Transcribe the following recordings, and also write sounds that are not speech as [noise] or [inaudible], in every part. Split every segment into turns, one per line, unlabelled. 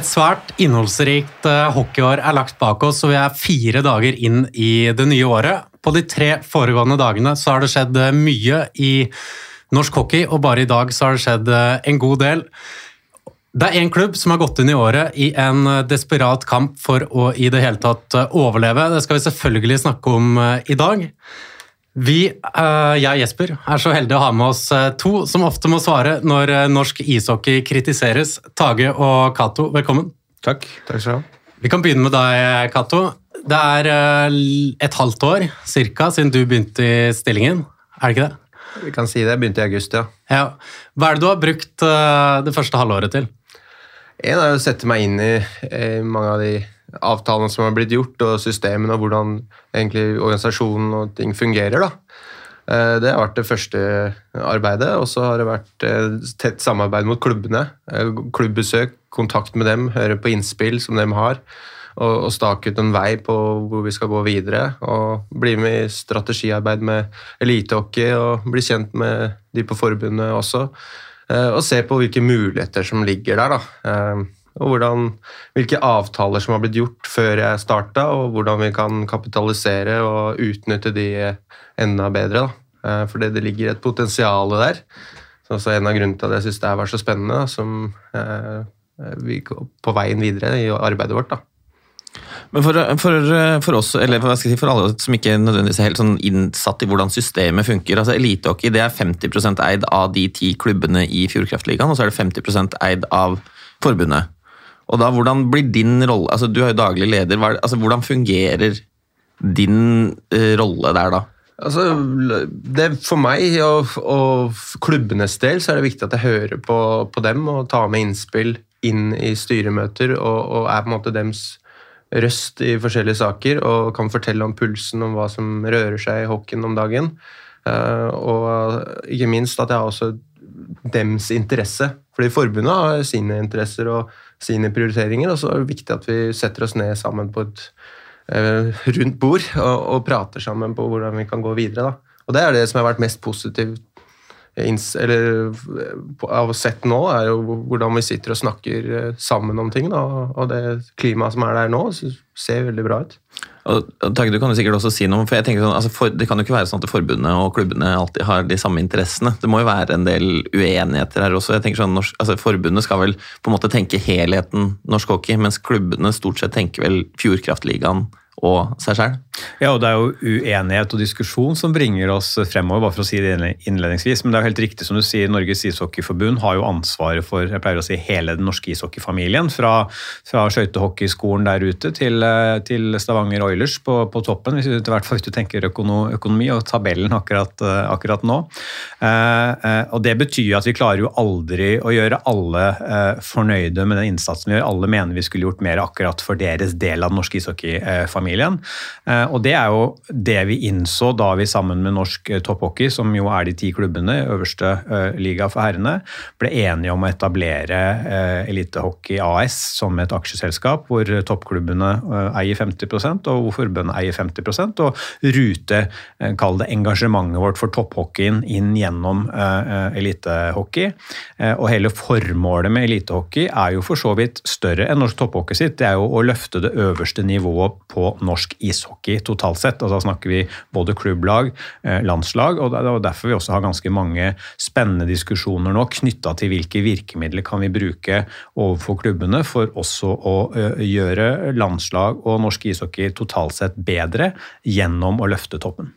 Et svært innholdsrikt eh, hockeyår er lagt bak oss, og vi er fire dager inn i det nye året. På de tre foregående dagene så har det skjedd eh, mye i norsk hockey, og bare i dag så har det skjedd eh, en god del. Det er én klubb som har gått inn i året i en desperat kamp for å i det hele tatt overleve. Det skal vi selvfølgelig snakke om i dag. Vi, jeg og Jesper, er så heldige å ha med oss to som ofte må svare når norsk ishockey kritiseres. Tage og Cato, velkommen.
Takk. Takk skal du ha.
Vi kan begynne med deg, Cato. Det er et halvt år cirka, siden du begynte i stillingen, er det ikke det?
Vi kan si det. Begynte i august, ja.
ja. Hva er det du har brukt det første halvåret til?
En er å sette meg inn i mange av de avtalene som har blitt gjort, og systemene og hvordan egentlig organisasjonen og ting fungerer. da. Det har vært det første arbeidet, og så har det vært tett samarbeid mot klubbene. Klubbbesøk, kontakt med dem, høre på innspill som de har, og, og stake ut en vei på hvor vi skal gå videre. Og bli med i strategiarbeid med elitehockey og bli kjent med de på forbundet også. Og se på hvilke muligheter som ligger der. da og hvordan, hvilke avtaler som har blitt gjort før jeg starta, og hvordan vi kan kapitalisere og utnytte de enda bedre. Da. For det ligger et potensial der. Så også en av grunnene til at jeg syns det var så spennende, da, som eh, vi på veien videre i arbeidet vårt. da.
Men for, for, for, oss, eller for, si, for alle som ikke nødvendigvis er helt sånn innsatt i hvordan systemet funker altså Elitehockey det er 50% eid av de ti klubbene i Fjordkraftligaen, og så er det 50% eid av forbundet. Og da, Hvordan blir din rolle altså Du er jo daglig leder. Hva, altså, hvordan fungerer din uh, rolle der da?
Altså, det, for meg og, og, klubbenes del så er det viktig at jeg hører på, på dem og tar med innspill inn i styremøter og, og, er på en måte dems røst i forskjellige saker og kan fortelle om pulsen om hva som rører seg i hockeyen om dagen. Uh, og ikke minst at jeg har også dems interesse, fordi forbundet har sine interesser. og sine prioriteringer. Og så er det viktig at vi setter oss ned sammen på et eh, rundt bord og, og, prater sammen på hvordan vi kan gå videre. Da. Og det er det som har vært mest positivt eller, av sett nå, er jo hvordan vi sitter og snakker eh, sammen om ting. Da. Og det klimaet som er der nå, ser veldig bra ut.
Og, Tage, du kan jo sikkert også si noe, for jeg tenker sånn, altså for, Det kan jo ikke være sånn at forbundet og klubbene alltid har de samme interessene. Det må jo være en del uenigheter her også. jeg tenker sånn, norsk, altså Forbundet skal vel på en måte tenke helheten norsk hockey, mens klubbene stort sett tenker vel Fjordkraftligaen og seg sjøl.
Ja, og det er jo uenighet og diskusjon som bringer oss fremover, bare for å si det innledningsvis. Men det er jo helt riktig som du sier, Norges ishockeyforbund har jo ansvaret for jeg pleier å si, hele den norske ishockeyfamilien. Fra, fra skøytehockeyskolen der ute til, til Stavanger Oilers på, på toppen, hvis du, hvert fall hvis du tenker økonomi og tabellen akkurat, akkurat nå. Eh, eh, og Det betyr at vi klarer jo aldri å gjøre alle eh, fornøyde med den innsatsen vi gjør. Alle mener vi skulle gjort mer akkurat for deres del av den norske ishockeyfamilien. Eh, og Det er jo det vi innså da vi sammen med norsk eh, topphockey, som jo er de ti klubbene, øverste eh, liga for herrene, ble enige om å etablere Elitehockey AS som et aksjeselskap, hvor toppklubbene eier 50 og hvor forbundet eier 50% og rute, kall det engasjementet vårt for topphockeyen inn gjennom elitehockey. Og hele formålet med elitehockey er jo for så vidt større enn norsk topphockey sitt. Det er jo å løfte det øverste nivået på norsk ishockey totalt sett. og Da snakker vi både klubblag, eh, landslag, og det er derfor vi også har ganske mange spennende diskusjoner nå knytta til hvilke virkemidler kan vi bruke overfor klubbene for også å eh, gjøre landslag og norsk ishockey totalt sett bedre gjennom å løfte toppen.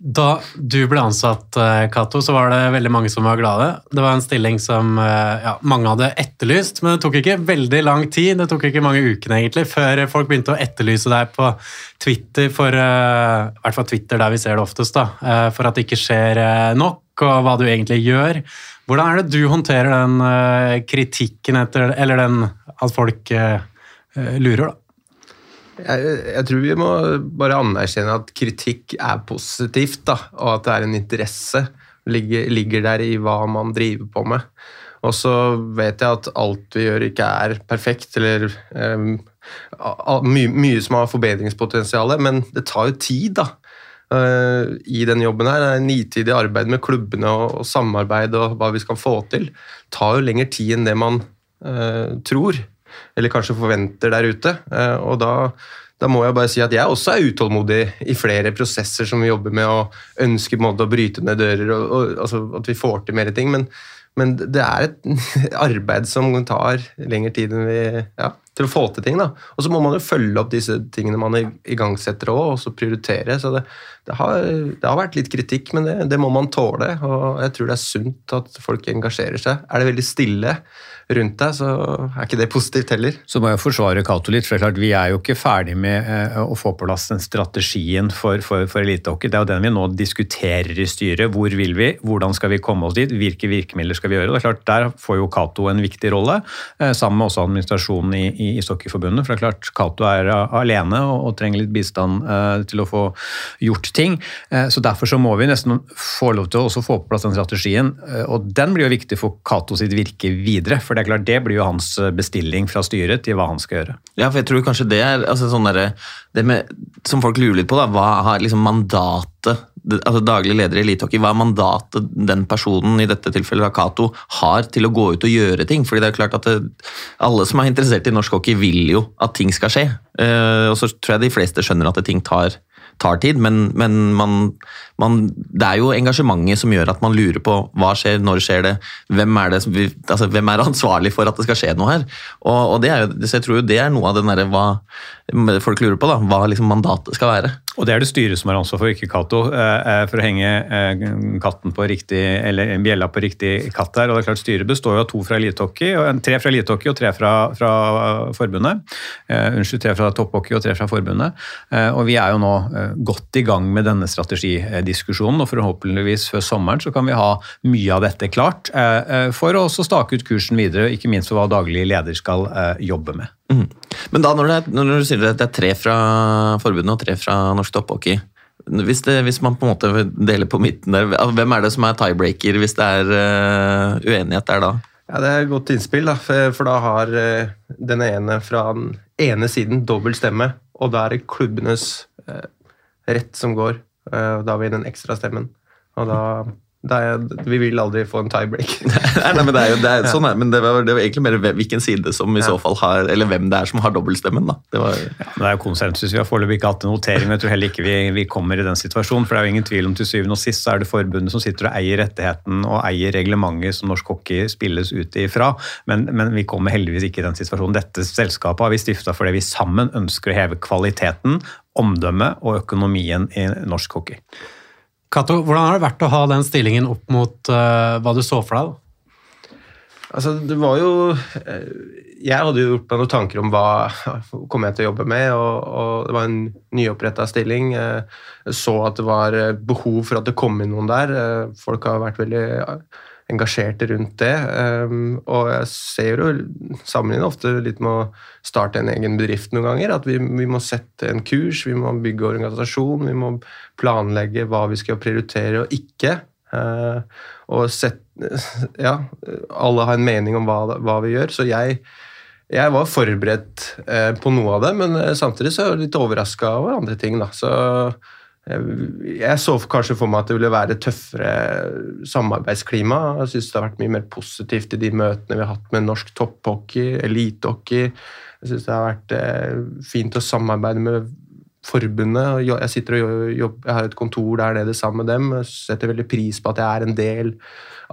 Da du ble ansatt, Cato, eh, så var det veldig mange som var glade. Det var en stilling som eh, ja, mange hadde etterlyst, men det tok ikke veldig lang tid. Det tok ikke mange ukene egentlig, før folk begynte å etterlyse deg på Twitter, for, eh, i hvert fall Twitter der vi ser det oftest, da, for at det ikke skjer nok, og hva du egentlig gjør. Hvordan er det du håndterer den kritikken etter, eller den at folk lurer, da?
Jeg, jeg, tror vi må bare anerkjenne at kritikk er positivt, da, og at det er en interesse. Ligger, ligger der i hva man driver på med. Og så vet jeg at alt vi gjør, ikke er perfekt, eller um, mye, mye, som har forbedringspotensial, men det tar jo tid, da. Uh, I den jobben her. Det Nitidig arbeid med klubbene og, og, samarbeid og hva vi skal få til. Tar jo lengre tid enn det man uh, tror, eller kanskje forventer der ute. Eh, og da, da må jeg bare si at jeg også er utålmodig i flere prosesser som vi jobber med, og ønsker på en måte å bryte ned dører, og, og altså, at vi får til mer ting. men men det er et [laughs] arbeid som tar lengre tid enn vi ja, til å få til ting. da. Og så må man jo følge opp disse tingene man igangsetter òg, og så prioritere. Så det, det, har, det, har, vært litt kritikk, men det, det, må man tåle. Og jeg tror det er sunt at folk engasjerer seg. Er det veldig stille rundt deg, så er ikke det positivt heller.
Så må jeg forsvare Cato litt, for det er klart, vi er jo ikke ferdig med eh, å få på plass den strategien for, for, for elitehockey. Det er jo den vi nå diskuterer i styret. Hvor vil vi, hvordan skal vi komme oss dit, hvilke virkemidler skal vi gjøre? Det er klart, Der får jo Cato en viktig rolle, eh, sammen med også administrasjonen i, i Ishockeyforbundet. For det er klart, Cato er alene og, og trenger litt bistand til å få gjort ting. Så Derfor så må vi nesten få lov til å også få på plass den strategien. Og Den blir jo viktig for Cato sitt virke videre. for det er klart, det blir jo hans eh, bestilling fra styret til hva han skal gjøre.
Ja, for jeg tror kanskje det er altså sånn der, det med, Som folk lurer litt på, da, hva har liksom mandatet altså Daglig leder i elitehockey, hva er mandatet den personen, i dette tilfellet Cato, har til å gå ut og gjøre ting? Fordi det er klart at det, Alle som er interessert i norsk hockey, vil jo at ting skal skje. Uh, og så tror jeg de fleste skjønner at ting tar tar tid, men, men man, man, det er jo engasjementet som gjør at man lurer på hva skjer, når skjer det, hvem er, det altså, hvem er ansvarlig for at det skal skje noe her? Og, og det er jo, så jeg tror jo det er noe av den der, hva folk lurer på, da, hva liksom mandatet skal være.
Og det er det styret som har ansvar for, ikke Cato, eh, eh, for å henge eh, katten på riktig, eller bjella på riktig katt her. Og det er klart Styret består jo av to fra elitehockey, tre fra elitehockey og tre fra, fra forbundet. Unnskyld, tre fra topphockey og tre fra forbundet. Og vi er jo nå godt i gang med denne strategidiskusjonen, og forhåpentligvis før sommeren så kan vi ha mye av dette klart for å også stake ut kursen videre, ikke minst for hva daglig leder skal jobbe med. Mm.
Men da når, det, når du sier det er tre fra forbundet og tre fra norsk topphockey hvis, det, hvis, man på en måte deler på midten der, hvem er det som er tiebreaker hvis det er uh, uenighet der da?
Ja, Det er et godt innspill, da, for, for da har uh, den ene fra den ene siden dobbel stemme, og da er det klubbenes uh, rett som går. da har vi den ekstra stemmen. Og da er, vi vil aldri få en tiebreak. [laughs]
nei, nei, men det er jo det er, sånn er, men det var, det var, egentlig mer hvilken side som i ja. så fall har Eller hvem det er som har dobbeltstemmen. da. Det, var,
ja, det er jo konsensus. Vi har foreløpig ikke hatt en notering, men jeg tror heller ikke vi, vi, kommer i den situasjonen. For det er jo ingen tvil om til syvende og sist så er det forbundet som sitter og eier rettigheten og eier reglementet som norsk hockey spilles ut ifra. Men, men vi kommer heldigvis ikke i den situasjonen. Dette selskapet har vi stifta fordi vi sammen ønsker å heve kvaliteten, omdømmet og økonomien i norsk hockey.
Cato, hvordan har det vært å ha den stillingen opp mot uh, hva du så for deg? da?
Altså, det var jo eh, Jeg hadde jo gjort meg noen tanker om hva [laughs] kom jeg til å jobbe med, og, og det var en nyoppretta stilling. Jeg så at det var eh, behov for at det kom inn noen der. Folk har vært veldig engasjerte rundt det. Um, og jeg ser jo sammenligner ofte litt med å starte en egen bedrift noen ganger. At vi, vi, må sette en kurs, vi må bygge organisasjon, vi må planlegge hva vi skal prioritere og ikke. Uh, og sette [laughs] Ja, alle har en mening om hva, hva vi gjør. Så jeg, jeg var forberedt uh, på noe av det, men samtidig så er jeg litt overraska over andre ting. da, så jeg så kanskje for meg at det ville være tøffere samarbeidsklima. Jeg syns det har vært mye mer positivt i de møtene vi har hatt med norsk topphockey, elitehockey. Jeg syns det har vært eh, fint å samarbeide med forbundet. Jeg sitter og jobber, jeg har et kontor der nede sammen med dem. Jeg setter veldig pris på at jeg er en del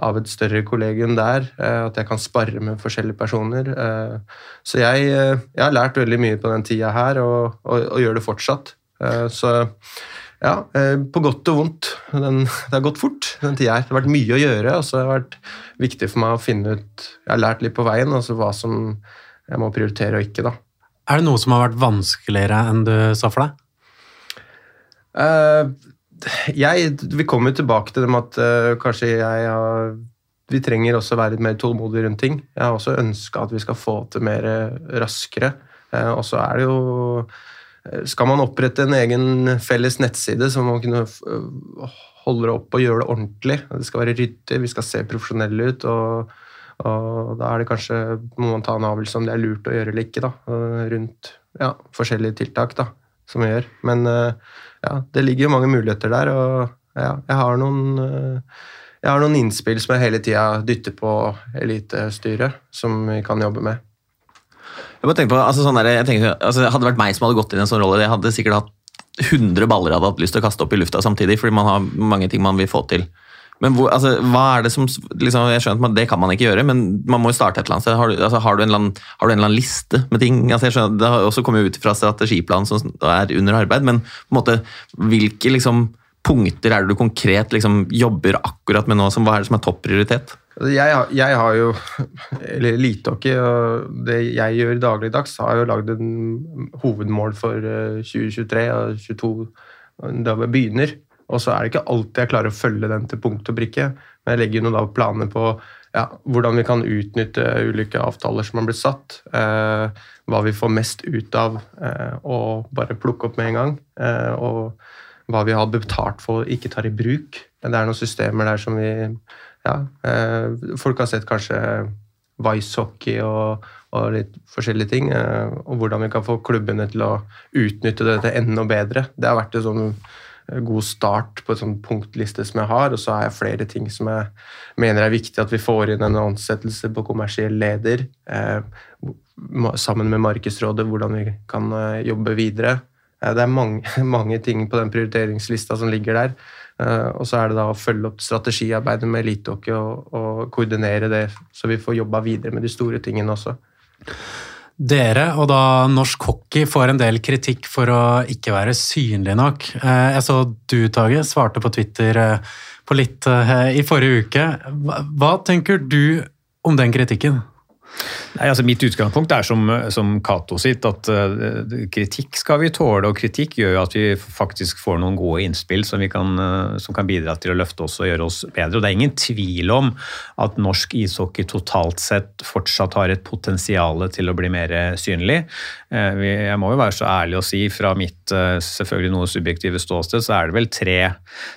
av et større kollegium der. Eh, at jeg kan spare med forskjellige personer. Eh, så jeg, jeg har lært veldig mye på den tida her, og, og, og gjør det fortsatt. Så ja, eh, på godt og vondt. Den, det har gått fort, den tiden her. Det har vært mye å gjøre. og så har det vært viktig for meg å finne ut Jeg har lært litt på veien altså hva som jeg må prioritere og ikke. da.
Er det noe som har vært vanskeligere enn du sa for deg?
Uh, jeg, vi kommer tilbake til det med at uh, kanskje jeg har Vi trenger også å være litt mer tålmodige rundt ting. Jeg har også ønska at vi skal få til mer raskere. Uh, og så er det jo skal man opprette en egen felles nettside, så må man kunne øh, holde opp og gjøre det ordentlig. Det skal være ryddig, vi skal se profesjonelle ut. og, og Da er det kanskje, må man ta en avgjørelse om det er lurt å gjøre eller ikke, da, rundt ja, forskjellige tiltak da, som vi gjør. Men øh, ja, det ligger jo mange muligheter der, og ja, jeg har noen øh, jeg har noen innspill som jeg hele tida dytter på elitestyret, som vi kan jobbe med.
Jeg tenker på, altså sånn der, jeg tenker, altså Hadde det vært meg som hadde gått inn i en sånn rolle, jeg hadde sikkert hatt 100 baller jeg hadde hatt lyst til å kaste opp i lufta samtidig, fordi man har mange ting man vil få til. Men hvor, altså, hva er det som liksom, Jeg skjønner at Det kan man ikke gjøre, men man må jo starte et eller annet sted. Har altså, har du en eller annen liste med ting? Altså, jeg skjønner, Det har også kommet ut fra strategiplanen som er under arbeid, men på en måte, hvilke liksom, punkter er det du konkret liksom, jobber akkurat med nå? Som, hva er det som er topp prioritet?
Altså, jeg, jeg har jo Eller elitehockey og det jeg gjør dagligdags, har jo lagd en hovedmål for eh, 2023 og 2022 da vi begynner. Og så er det ikke alltid jeg klarer å følge den til punkt og brikke. Men jeg legger jo da planer på ja, hvordan vi kan utnytte ulike avtaler som har blitt satt. Eh, hva vi får mest ut av eh, å bare plukke opp med en gang. Eh, og hva vi har betalt for og ikke tar i bruk. Det er noen systemer der som vi ja, eh, folk har sett kanskje Vice Hockey og, og litt forskjellige ting. Eh, og hvordan vi kan få klubbene til å utnytte dette enda bedre. Det har vært en sånn eh, god start på en sånn punktliste som jeg har. Og så har jeg flere ting som jeg mener er viktig at vi får inn en ansettelse på kommersiell leder. Eh, sammen med Markedsrådet, hvordan vi kan jobbe videre. Eh, det er mange, [laughs] mange ting på den prioriteringslista som ligger der. Eh, og så er det da å følge opp strategiarbeidet med elitehockey og, og koordinere det, så vi får jobba videre med de store tingene også.
Dere, og da norsk hockey, får en del kritikk for å ikke være synlig nok. Eh, Jeg så du, Tage, svarte på Twitter eh, på litt i forrige uke. Hva tenker du om den kritikken?
Nei, altså Mitt utgangspunkt er som, som Cato sitt, at uh, kritikk skal vi tåle. Og kritikk gjør jo at vi faktisk får noen gode innspill som, kan, uh, som kan bidra til å løfte oss og gjøre oss bedre. Og Det er ingen tvil om at norsk ishockey totalt sett fortsatt har et potensial til å bli mer synlig. Uh, vi- Jeg må jo være så ærlig å si, fra mitt eh, selvfølgelig noe subjektive ståsted, så er det vel tre,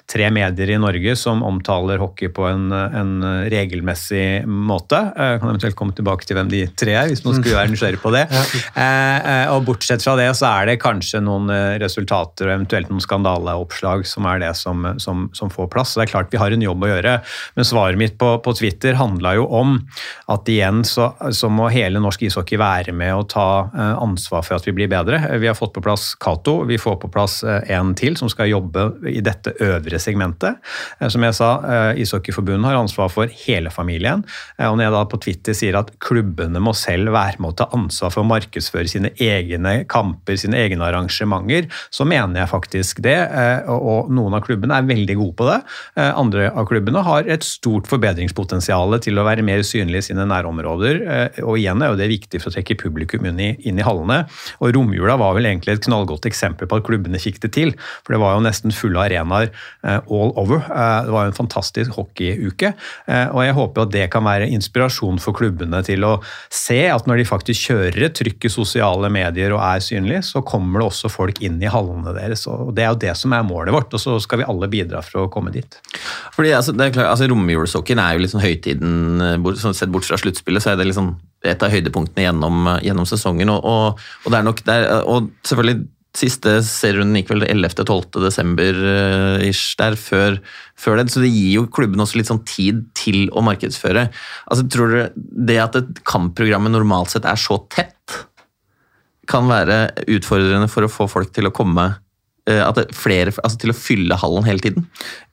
tre medier i Norge som omtaler hockey på en, en regelmessig måte. Jeg kan eventuelt komme tilbake til hvem de tre er, hvis man skulle være nysgjerrig på det. Eh, eh, Og bortsett fra det, så er det kanskje noen eh, resultater og eventuelt noen skandaleoppslag som er det som, som, som får plass. Så det er klart vi har en jobb å gjøre. Men svaret mitt på, på Twitter handla jo om at igjen så, så må hele norsk ishockey være med og ta ansvar for at vi blir bedre. Vi har fått på plass Cato, vi får på plass en til som skal jobbe i dette øvre segmentet. Som jeg sa, Ishockeyforbundet har ansvar for hele familien. Og når jeg da på Twitter sier at klubbene må selv være med å ta ansvar for å markedsføre sine egne kamper, sine egne arrangementer, så mener jeg faktisk det. eh, Og noen av klubbene er veldig gode på det. Eh, Andre av klubbene har et stort forbedringspotensial til å være mer synlige i sine nærområder. eh, Og igjen er jo det viktig for å trekke publikum inn i, hallene. Og romjula var vel egentlig et knallgodt eksempel på at klubbene fikk det til. For det var jo nesten fulle arenaer all over. Det var jo en fantastisk hockeyuke. Og jeg håper at det kan være inspirasjon for klubbene til å se at når de faktisk kjører et trykk i sosiale medier og er synlige, så kommer det også folk inn i hallene deres. Og det er jo det som er målet vårt, og så skal vi alle bidra for å komme dit.
Fordi altså, det er klart, altså Romjulshockeyen er jo sånn høytiden, eh, sånn sett bort fra sluttspillet, så er det liksom et av høydepunktene gjennom, eh, gjennom sesongen. Og, og, og det er nok der, og selvfølgelig Siste serierunden gikk vel 11.-12. desember eh, der før, før det, så det gir jo klubben også litt sånn tid til å markedsføre. Altså, tror dere det at et kampprogrammet normalt sett er så tett, kan være utfordrende for å få folk til å komme flere, altså til å fylle hallen hele tiden?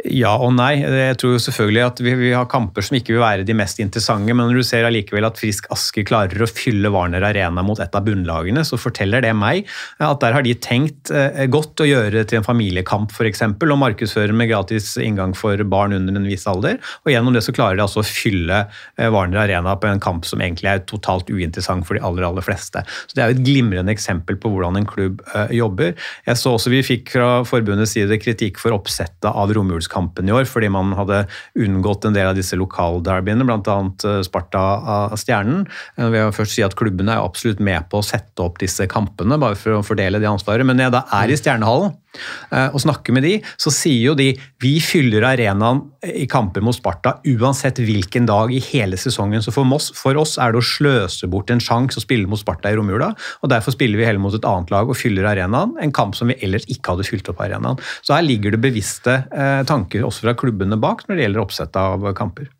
Ja og nei. Jeg tror jo selvfølgelig at vi, vi har kamper som ikke vil være de mest interessante, men når du ser allikevel at Frisk Asker klarer å fylle Warner Arena mot et av bunnlagene, så forteller det meg at der har de tenkt eh, godt å gjøre til en familiekamp f.eks., og markedsføre med gratis inngang for barn under en viss alder. Og gjennom det så klarer de altså å fylle eh, Warner Arena på en kamp som egentlig er totalt uinteressant for de aller, aller fleste. Så Det er jo et glimrende eksempel på hvordan en klubb eh, jobber. Jeg så også vi fikk fra forbundets side kritikk for oppsettet av romjulskampen i år, fordi man hadde unngått en del av disse lokalderbyene, bl.a. Sparta av Stjernen. Jeg vil først si at klubbene er absolutt med på å sette opp disse kampene, bare for å fordele det ansvaret. Men når jeg da er i Stjernehallen, eh, og snakker med de, så sier jo de vi fyller arenaen i kamper mot Sparta uansett hvilken dag i hele sesongen. Så for oss, for oss er det å sløse bort en sjanse å spille mot Sparta i romjula, og derfor spiller vi heller mot et annet lag og fyller arenaen, en kamp som vi ellers ikke hadde fylt opp arenaen. Så her ligger det bevisste eh, tanker også fra klubbene bak når det gjelder oppsettet av kamper.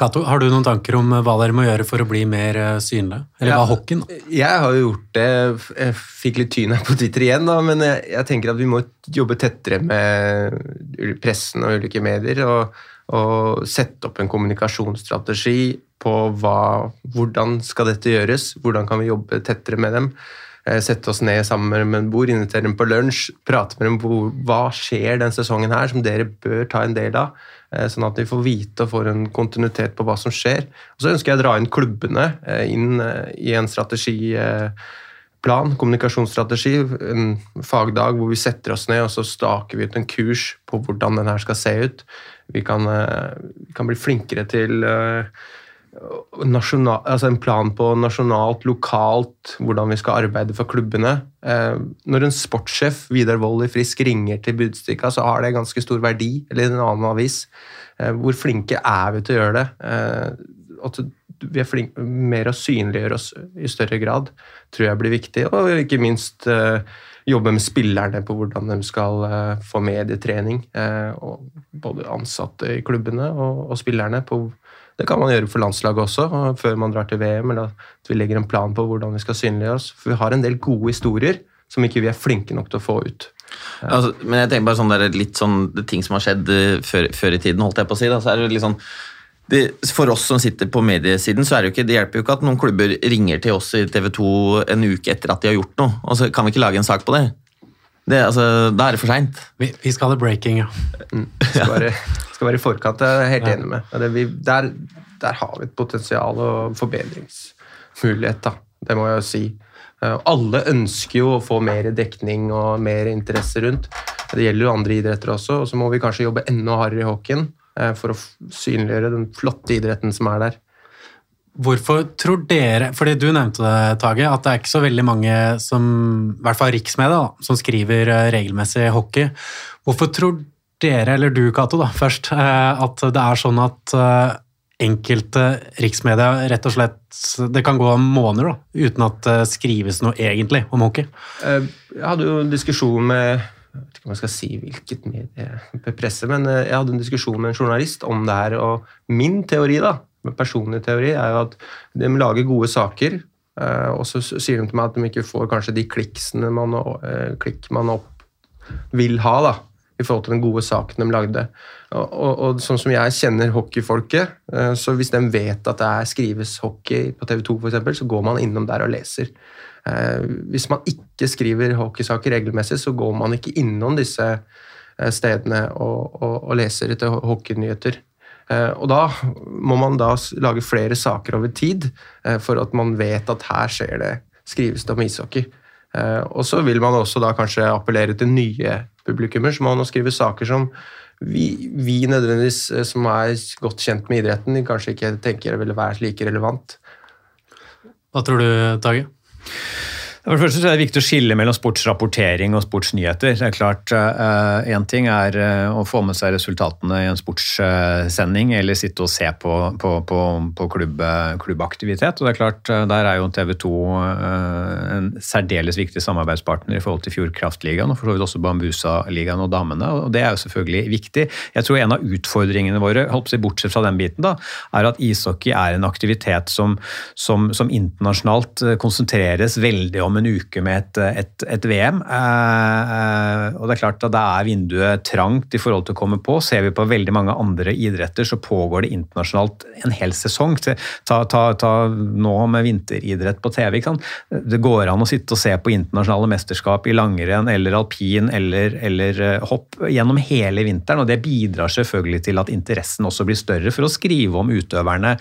Kato, har du noen tanker om hva dere må gjøre for å bli mer synlig? synlige? Eller hva
Ja.
hockeyen?
Jeg har jo gjort det. Jeg fikk litt tyn her på Twitter igjen, da, men jeg, jeg tenker at vi må jobbe tettere med pressen og ulike medier. Og, og sette opp en kommunikasjonsstrategi på hva, hvordan skal dette gjøres, hvordan kan vi jobbe tettere med dem. Eh, Sette oss ned sammen med en bord, invitere dem på lunsj, prate med dem på hva skjer den sesongen her som dere bør ta en del av. eh, Sånn at de får vite og får en kontinuitet på hva som skjer. Og Så ønsker jeg å dra inn klubbene eh, inn eh, i en strategiplan, kommunikasjonsstrategi, en fagdag hvor vi setter oss ned og så staker vi ut en kurs på hvordan den her skal se ut. Vi kan, kan bli flinkere til nasjonal, altså en plan på nasjonalt, lokalt, hvordan vi skal arbeide for klubbene. Eh, når en sportssjef, Vidar Wold i Frisk, ringer til Budstikka, så har det ganske stor verdi, eller en annen avis. Eh, hvor flinke er vi til å gjøre det? Eh, at vi er flinke mer å synliggjøre oss i større grad, tror jeg blir viktig. Og ikke minst jobbe med spillerne på hvordan de skal få medietrening. Og både ansatte i klubbene og, og spillerne på det kan man gjøre for landslaget også, før man drar til VM. eller at vi legger en plan på hvordan vi skal synliggjøre oss. For vi har en del gode historier som ikke vi er flinke nok til å få ut.
Altså, men jeg tenker bare sånn der, litt sånn det ting som har skjedd eh, før, før i tiden, holdt jeg på å si. Da, så er det litt sånn det, For oss som sitter på mediesiden, så er det jo ikke, det hjelper jo ikke at noen klubber ringer til oss i TV 2 en uke etter at de har gjort noe, og så kan vi ikke lage en sak på det. det altså, da er det for seint.
Vi, vi skal ha det breaking, ja.
Mm. [laughs] Skal, være, i forkant, det er jeg helt
Ja.
enig med. Det, vi, der, der har vi et potensial og forbedringsmulighet, da. Det må jeg jo si. Eh, Alle ønsker jo å få mer dekning og mer interesse rundt. Det gjelder jo andre idretter også, og så må vi kanskje jobbe enda hardere i hockeyen eh, for å synliggjøre den flotte idretten som er der.
Hvorfor tror dere, fordi du nevnte det, Tage, at det er ikke så veldig mange som, i hvert fall riksmedia, som skriver eh, regelmessig hockey. Hvorfor tror dere, eller du Cato da, først, eh, at det er sånn at eh, enkelte riksmedia rett og slett, det kan gå måneder da, uten at det skrives noe egentlig om hockey?
Eh, Jeg hadde jo en diskusjon med jeg vet ikke om jeg skal si hvilket medie presse, men jeg hadde en diskusjon med en journalist om det her. Og min teori, da, min personlige teori, er jo at de lager gode saker, og så sier de til meg at de ikke får kanskje de man, klikk man opp vil ha, da, i forhold til den gode saken de lagde. Og, og, og sånn som jeg kjenner hockeyfolket, eh, så hvis de vet at det er skrives hockey på TV 2 f.eks., så går man innom der og leser. Eh, hvis man ikke skriver hockeysaker regelmessig, så går man ikke innom disse eh, stedene og, og, leser etter hockeynyheter. Og da må man da lage flere saker over tid, for at man vet at her skjer det, skrives det om ishockey. Eh, og så vil man også da kanskje appellere til nye publikummer, så må man skrive saker som vi, vi nødvendigvis eh, som er godt kjent med idretten, kanskje ikke tenker ville være like relevant.
Hva tror du, Tage?
For det første er det viktig å skille mellom sportsrapportering og sportsnyheter. Det er klart, Én ting er eh, å få med seg resultatene i en sportssending, eller sitte og se på, på, på, på klubb, klubbaktivitet. og det er klart, eh, Der er jo TV 2 en særdeles viktig samarbeidspartner i forhold til Fjordkraftligaen, og for så vidt også Bambusa-ligaen og damene. og Det er jo selvfølgelig viktig. Jeg tror en av utfordringene våre, holdt på bortsett fra den biten, da, er at ishockey er en aktivitet som, som, som internasjonalt eh, konsentreres veldig om en uke med et, et, et VM. Eh, og det er klart at da er vinduet trangt i forhold til å komme på. Ser vi på veldig mange andre idretter, så pågår det internasjonalt en hel sesong. Ta, ta, ta nå med vinteridrett på TV. Det går an å sitte og se på internasjonale mesterskap i langrenn eller alpin eller, eller eh, hopp gjennom hele vinteren, og det bidrar selvfølgelig til at interessen også blir større for å skrive om utøverne.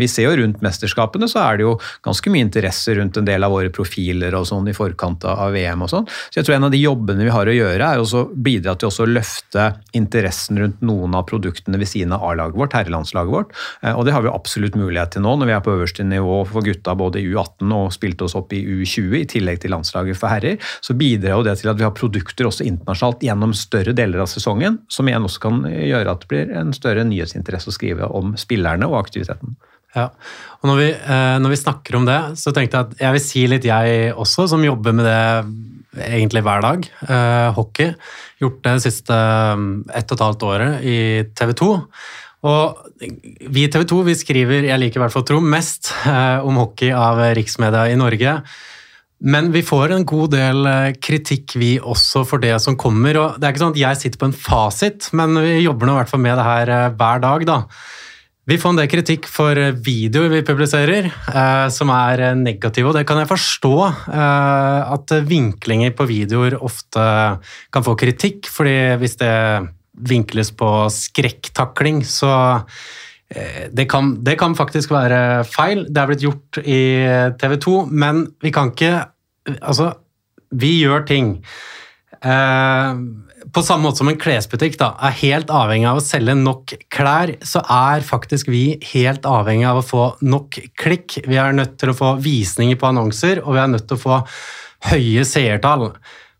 Vi ser jo rundt mesterskapene så er det jo ganske mye interesse rundt en del av våre profilspillere spillere og sånn i forkant av VM og sånn. Så jeg tror en av de jobbene vi har å gjøre, er å bidra til å løfte interessen rundt noen av produktene ved siden av A-laget vårt, herrelandslaget vårt. Eh, og det har vi absolutt mulighet til nå, når vi er på øverste nivå for gutta både i U18 og spilte oss opp i U20, i tillegg til landslaget for herrer. Så bidrar jo det til at vi har produkter også internasjonalt gjennom større deler av sesongen, som igjen også kan gjøre at det blir en større nyhetsinteresse å skrive om spillerne og aktiviteten.
Ja, og når vi, eh, når vi, snakker om det, så tenkte jeg at jeg vil si litt jeg også, som jobber med det egentlig hver dag. Eh, hockey. Gjort det siste eh, ett og et halvt året i TV 2. Og vi i TV 2 vi skriver, jeg liker i hvert fall tro, mest om hockey av riksmedia i Norge. Men vi får en god del kritikk, vi også, for det som kommer. og Det er ikke sånn at jeg sitter på en fasit, men vi jobber nå i hvert fall med det her hver dag. da. Vi får en del kritikk for videoer vi publiserer, eh, som er negative. Og det kan jeg forstå, eh, at vinklinger på videoer ofte kan få kritikk. fordi hvis det vinkles på skrekktakling, så eh, det kan, det kan, faktisk være feil. Det er blitt gjort i TV 2, men vi kan ikke Altså, vi gjør ting. Eh, på samme måte som en klesbutikk da, er helt avhengig av å selge nok klær, så er faktisk vi helt avhengig av å få nok klikk. Vi er nødt til å få visninger på annonser, og vi er nødt til å få høye seertall.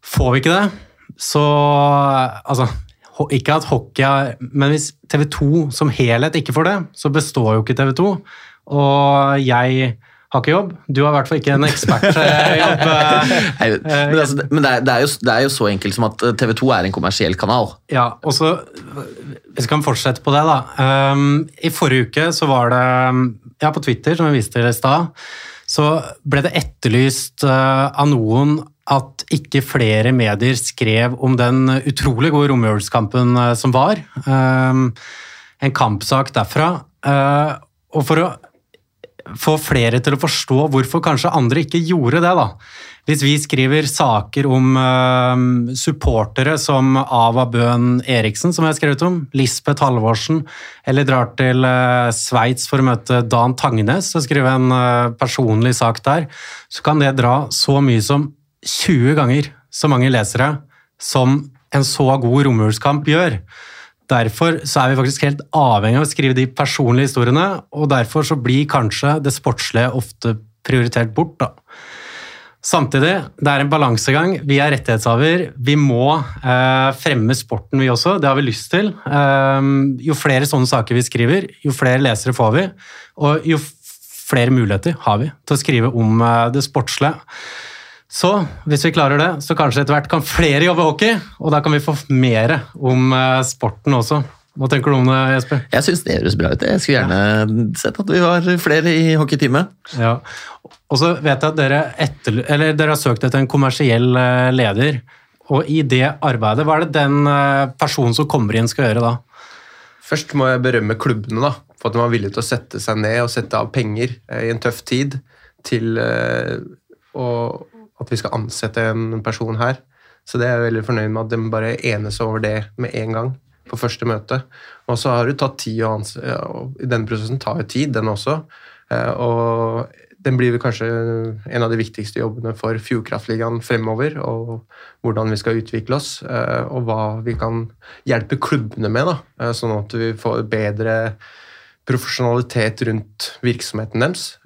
Får vi ikke det, så Altså, ikke at hockey er Men hvis TV 2 som helhet ikke får det, så består jo ikke TV 2. Og jeg har ikke jobb. Du har i hvert fall ikke en ekspertjobb. [laughs]
Eh, men, altså, men det, er, det, er jo, det, er, jo, så enkelt som at eh, TV 2 er en kommersiell kanal.
Ja, og så Hvis vi kan fortsette på det, da. Um, I forrige uke så var det ja, på Twitter, som vi viste til i stad, så ble det etterlyst uh, av noen at ikke flere medier skrev om den utrolig gode romjulskampen uh, som var. Um, en kampsak derfra. Uh, og for å få flere til å forstå hvorfor kanskje andre ikke gjorde det. da. Hvis vi skriver saker om uh, supportere som Ava Bøhn Eriksen, som jeg har skrevet om, Lisbeth Halvorsen, eller drar til uh, Sveits for å møte Dan Tangnes og skrive en uh, personlig sak der, så kan det dra så mye som 20 ganger så mange lesere som en så god romjulskamp gjør. Derfor så er vi faktisk helt avhengig av å skrive de personlige historiene, og derfor så blir kanskje det sportslige ofte prioritert bort. da. Samtidig, det er en balansegang. Vi er rettighetshaver. Vi må eh, fremme sporten, vi også. Det har vi lyst til. Eh, jo flere sånne saker vi skriver, jo flere lesere får vi, og jo flere muligheter har vi til å skrive om eh, det sportslige. Så hvis vi klarer det, så kanskje etter hvert kan flere jobbe hockey, og da kan vi få mer om eh, sporten også. Hva tenker du om det, Jesper?
Jeg syns det høres bra ut. Jeg skulle gjerne sett at vi var flere i hockeyteamet.
Ja. Og så vet jeg at dere, etter, dere har søkt etter en kommersiell eh, leder. Og i det arbeidet, hva er det den eh, personen som kommer inn, skal gjøre da?
Først må jeg berømme klubbene da, for at de var villige til å sette seg ned og sette av penger i en tøff tid til å at vi skal ansette en person her. Så det er jeg veldig fornøyd med at de bare enes over det med en gang på første møte. Og så har det tatt tid å ansette, og Denne prosessen tar jo tid, den også. Eh, og den blir kanskje en av de viktigste jobbene for Fjordkraftligaen fremover. Og hvordan vi skal utvikle oss, eh, og hva vi kan hjelpe klubbene med. da, eh, Sånn at vi får bedre profesjonalitet rundt virksomheten deres.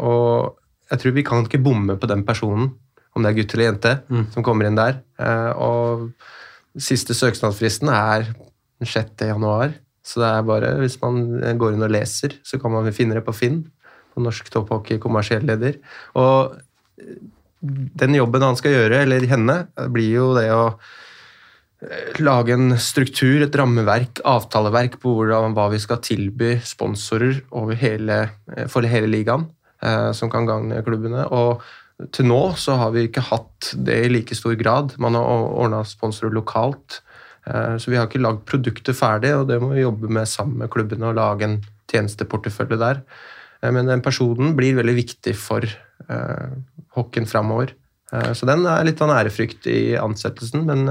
Og jeg tror vi kan ikke bomme på den personen om det er gutt eller jente, mm. som kommer inn der. Eh, og siste søknadsfristen er 6. januar. Så det er bare, hvis man går inn og leser, så kan man finne det på Finn. På Norsk Topphockey kommersiell leder. Og den jobben han skal gjøre, eller henne, blir jo det å eh, lage en struktur, et rammeverk, avtaleverk på hvordan, hva vi skal tilby sponsorer hele, eh, for hele ligaen, som kan gagne klubbene. og til nå så har vi ikke hatt det i like stor grad. Man har ordna sponsorer lokalt. Eh, så vi har ikke lagd produktet ferdig, og det må vi jobbe med sammen med klubbene og lage en tjenesteportefølje der. Eh, men den personen blir veldig viktig for uh, hockeyen framover. Så den er litt av en ærefrykt i ansettelsen, men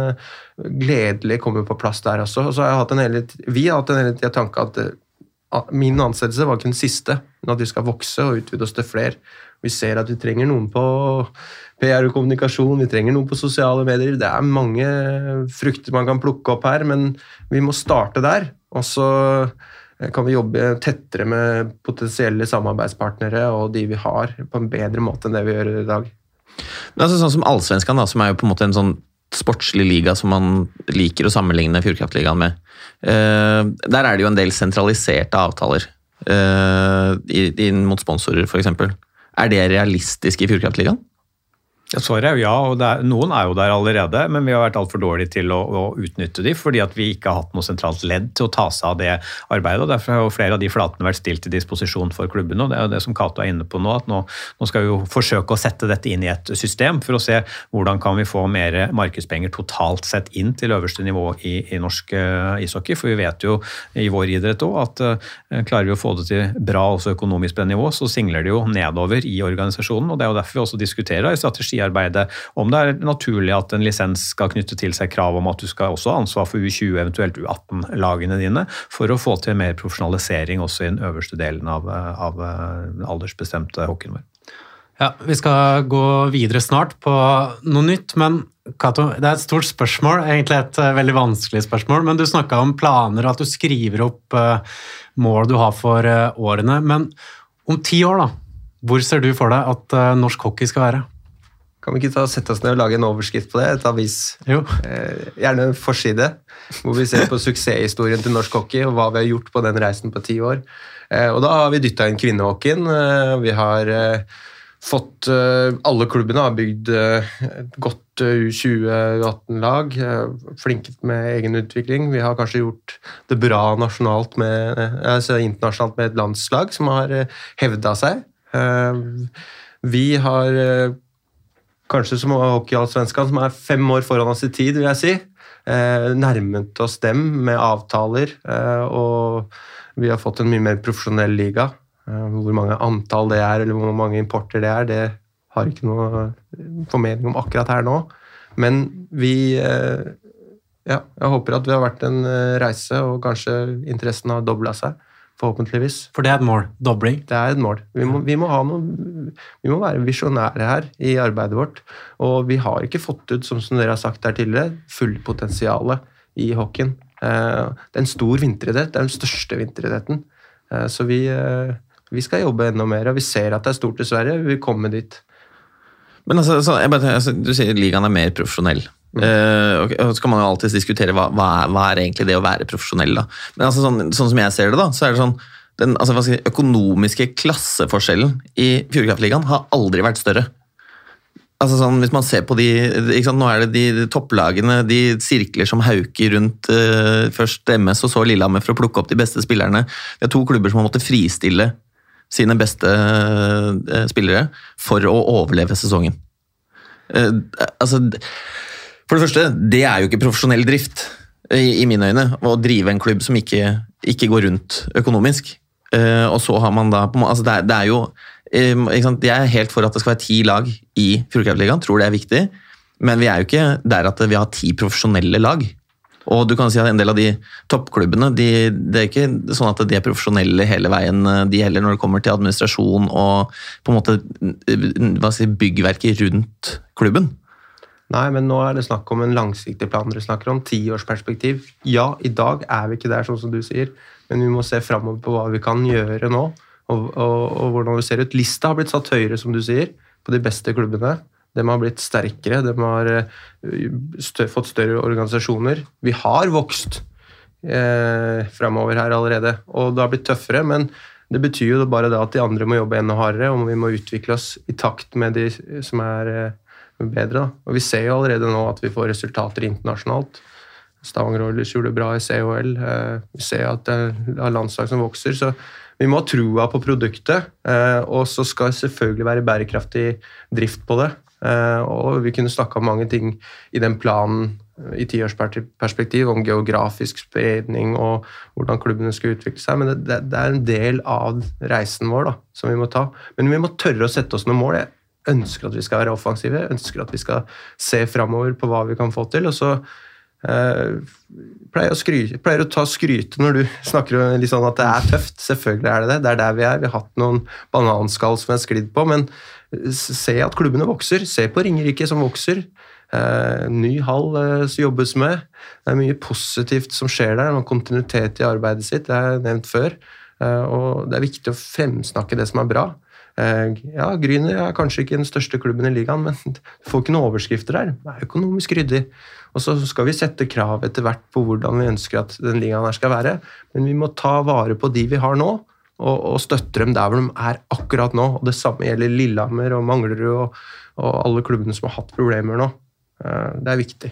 gledelig kommer på plass der også. Og så har jeg hatt en hele, vi har hatt en hele tida tanke at min ansettelse var ikke den siste, men at vi skal vokse og utvide oss til flere. Vi ser at vi trenger noen på PR og kommunikasjon, vi trenger noen på sosiale medier. Det er mange frukter man kan plukke opp her, men vi må starte der. Og så kan vi jobbe tettere med potensielle samarbeidspartnere og de vi har, på en bedre måte enn det vi gjør i dag.
Men altså, sånn som Allsvenskan, som er jo på en måte en sånn sportslig liga som man liker å sammenligne Fjordkraftligaen med. Uh, der er det jo en del sentraliserte avtaler uh, inn mot sponsorer, f.eks. Er det realistisk i Fjordkraftligaen?
Svaret er jo ja, og er, noen er jo der allerede, men vi har vært altfor dårlige til å, å, utnytte de, fordi at vi ikke har hatt noe sentralt ledd til å ta seg av det arbeidet. og Derfor har jo flere av de flatene vært stilt til disposisjon for klubbene. og Det er jo det som Cato er inne på nå, at nå, nå, skal vi jo forsøke å sette dette inn i et system for å se hvordan kan vi få mer markedspenger totalt sett inn til øverste nivå i, i norsk uh, ishockey. For vi vet jo i vår idrett òg at uh, klarer vi å få det til bra også økonomisk på det nivå, så singler det jo nedover i organisasjonen. og Det er jo derfor vi også diskuterer i strategi strategiarbeidet. Om det er naturlig at en lisens skal knytte til seg krav om at du skal også ha ansvar for U20, eventuelt U18-lagene dine, for å få til mer profesjonalisering også i den øverste delen av, av eh, aldersbestemte hockeyen vår.
Ja, Vi skal gå videre snart på noe nytt, men Kato, det er et stort spørsmål, egentlig et uh, veldig vanskelig spørsmål. Men du snakka om planer og at du skriver opp uh, mål du har for årene. Men om ti år, da, hvor ser du for deg at norsk hockey skal være?
Kan vi ikke ta, sette oss ned og lage en overskrift på det? Et avis. Eh, gjerne en forside, hvor vi ser på suksesshistorien til norsk hockey og hva vi har gjort på den reisen på ti år. Eh, og da har vi dytta inn kvinnehockeyen. Eh, vi har eh, fått eh, Alle klubbene har bygd eh, et godt U20-18-lag. flinket med egen utvikling. Vi har kanskje gjort det bra nasjonalt med, altså internasjonalt med et landslag som har hevda seg. Vi har kanskje som hockeyallsvenskene, som er fem år foran oss i tid, vil jeg si. Eh, nærmet oss dem med avtaler, eh, og vi har fått en mye mer profesjonell liga. Eh, hvor mange antall det er, eller hvor mange importer det er, det har ikke noe formening om akkurat her nå. Men vi eh, Ja, jeg håper at vi har vært en eh, reise, og kanskje interessen har dobla seg forhåpentligvis.
For det er et mål? Dobling?
Det er et mål. Vi må, vi må, noe, vi må være visjonære her i arbeidet vårt. Og vi har ikke fått ut, som, som dere har sagt her tidligere, fullpotensialet i hockeyen. Eh, det er en stor vinteridrett. Det er den største vinteridretten. Eh, så vi, eh, vi, skal jobbe enda mer. og Vi ser at det er stort i Sverige. Vi vil komme dit.
Men altså, så, bare, altså, Du sier ligaen er mer profesjonell. Uh, okay, så kan man jo alltid diskutere hva, hva, er, hva, er, egentlig det å være profesjonell. da. Men altså, sånn, sånn, som jeg ser det, da, så er det sånn den altså, si, økonomiske klasseforskjellen i Fjordkraftligaen har aldri vært større. Altså sånn, hvis man ser på de, sant, Nå er det de, topplagene, de sirkler som hauker rundt uh, først MS og så Lillehammer for å plukke opp de beste spillerne. Det er to klubber som har måttet fristille sine beste uh, spillere for å overleve sesongen. Altså for det første, det er jo ikke profesjonell drift, i, i mine øyne, å drive en klubb som ikke, ikke går rundt økonomisk. Uh, og så har man da altså det, er, det er jo um, Jeg er helt for at det skal være ti lag i Fjordkraftligaen, tror det er viktig. Men vi er jo ikke der at vi har ti profesjonelle lag. Og du kan si at En del av de toppklubbene de, det er ikke sånn at de er profesjonelle hele veien, de heller, når det kommer til administrasjon og på en måte si, byggverket rundt klubben.
Nei, men nå er det snakk om en langsiktig plan. Dere snakker om tiårsperspektiv. Ja, i dag er vi ikke der, sånn som du sier, men vi må se framover på hva vi kan gjøre nå. Og, og, og, hvordan det ser ut. Lista har blitt satt høyere, som du sier, på de beste klubbene. De har blitt sterkere, de har eh, stø, fått større organisasjoner. Vi har vokst eh, framover her allerede, og det har blitt tøffere. men det betyr jo bare det at de andre må jobbe enda hardere, og vi må utvikle oss i takt med de som er eh, bedre. Da. Og Vi ser jo allerede nå at vi får resultater internasjonalt. Stavanger Oilers gjorde det bra i CHL. Eh, vi ser at det er landslag som vokser. så vi må ha trua på produktet, eh, og så skal det selvfølgelig være bærekraftig drift på det. Eh, og vi kunne snakka om mange ting i den planen i tiårsperspektiv, om geografisk spredning og hvordan klubbene skal utvikle seg. Men det, det er en del av reisen vår da, som vi må ta. Men vi må tørre å sette oss noen mål. Jeg ønsker at vi skal være offensive, ønsker at vi skal se framover på hva vi kan få til. Og så Uh, pleier, å skryte, pleier å ta skryte når du snakker litt sånn at det er tøft. Selvfølgelig er det det. Det er der vi er. Vi har hatt noen bananskall som har sklidd på, men se at klubbene vokser. Se på Ringerike som vokser. Uh, ny hall som jobbes med. Det er mye positivt som skjer der. Noen kontinuitet i arbeidet sitt, det er nevnt før. Og det er viktig å fremsnakke det som er bra. Ja, Gryner er kanskje ikke den største klubben i ligaen, men [laughs] du får ikke noen overskrifter der. Det er økonomisk ryddig. Og så skal vi sette krav etter hvert på hvordan vi ønsker at den ligaen her skal være. Men vi må ta vare på de vi har nå, og, og støtte dem der hvor de er akkurat nå. Og Det samme gjelder Lillehammer og Manglerud og, og alle klubbene som har hatt problemer nå. Eh, det er viktig.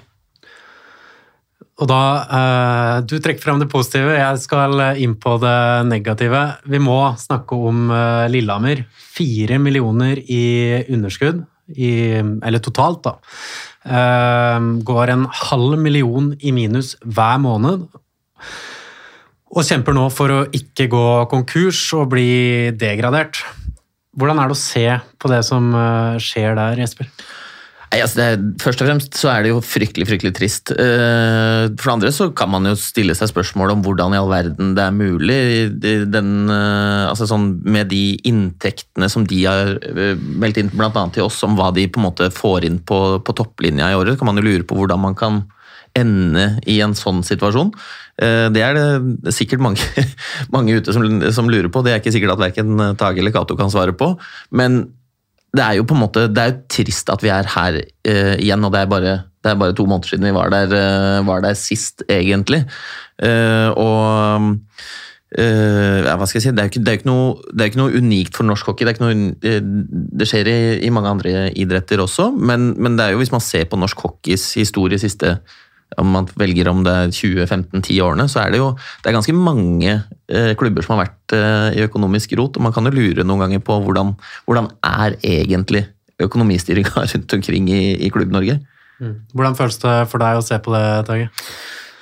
Og da, eh, Du trekker frem det positive, jeg skal inn på det negative. Vi må snakke om eh, Lillehammer. Fire millioner i underskudd, i, eller totalt, da. Går en halv million i minus hver måned. Og kjemper nå for å ikke gå konkurs og bli degradert. Hvordan er det å se på det som skjer der, Jesper?
Nei, altså det, først og fremst så er det jo fryktelig fryktelig trist. Eh, for det andre så kan man jo stille seg spørsmål om hvordan i all verden det er mulig. Den, eh, altså sånn, med de inntektene som de har eh, meldt inn bl.a. til oss om hva de på en måte får inn på, på topplinja i året, kan man jo lure på hvordan man kan ende i en sånn situasjon. Det er det sikkert mange, [laughs] mange ute som, som, lurer på. Det er ikke sikkert at verken Tage eller Cato kan svare på. Men det er jo på en måte, det er jo trist at vi er her uh, igjen, og det er, bare, det er, bare, to måneder siden vi var der, uh, var der sist, egentlig. Uh, og ja, hva skal jeg si, det er, ikke, det, er ikke noe, er ikke noe unikt for norsk hockey. Det, noe, det skjer i, i, mange andre idretter også, men, men, det er jo hvis man ser på norsk hockeys historie siste om man velger om det er 20-15-10 årene, så er det jo det er ganske mange eh, klubber som har vært eh, i økonomisk rot. og Man kan jo lure noen ganger på hvordan, hvordan er egentlig økonomistyringa [laughs] rundt omkring i, i Klubb-Norge.
Mm. Hvordan føles det for deg å se på det, Tage?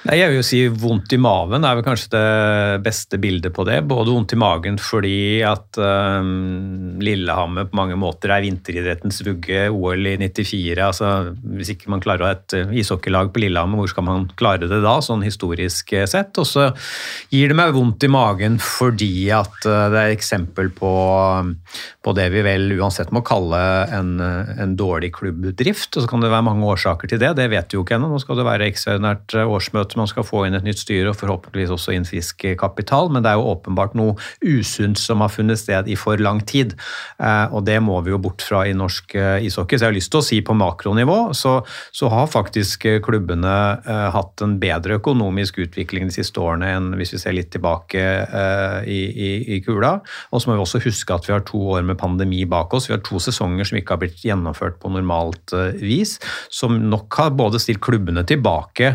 Jeg vil jo si vondt i maven er vel kanskje det beste bildet på det. Både vondt i magen fordi at um, Lillehammer på mange måter er vinteridrettens vugge. OL i 94. altså Hvis ikke man klarer å ha et eh, ishockeylag på Lillehammer, hvor skal man klare det da, sånn historisk eh, sett? Og så gir det meg vondt i magen fordi at uh, det er eksempel på, på, det vi vel uansett må kalle en, en dårlig klubbdrift. Og så kan det være mange årsaker til det, det vet vi jo ikke ennå. Nå skal det være ekstraordinært årsmøte at man skal få inn et nytt styre og forhåpentligvis også inn frisk kapital, men det er jo åpenbart noe usunt som har funnet sted i for lang tid. Eh, og det må vi jo bort fra i norsk eh, ishockey. Så jeg har lyst til å si på makronivå så, så har faktisk eh, klubbene hatt en bedre økonomisk utvikling de siste årene enn hvis vi ser litt tilbake i, i, i kula. Og så må vi også huske at vi har to år med pandemi bak oss. Vi har to sesonger som ikke har blitt gjennomført på normalt vis, som nok har både stilt klubbene tilbake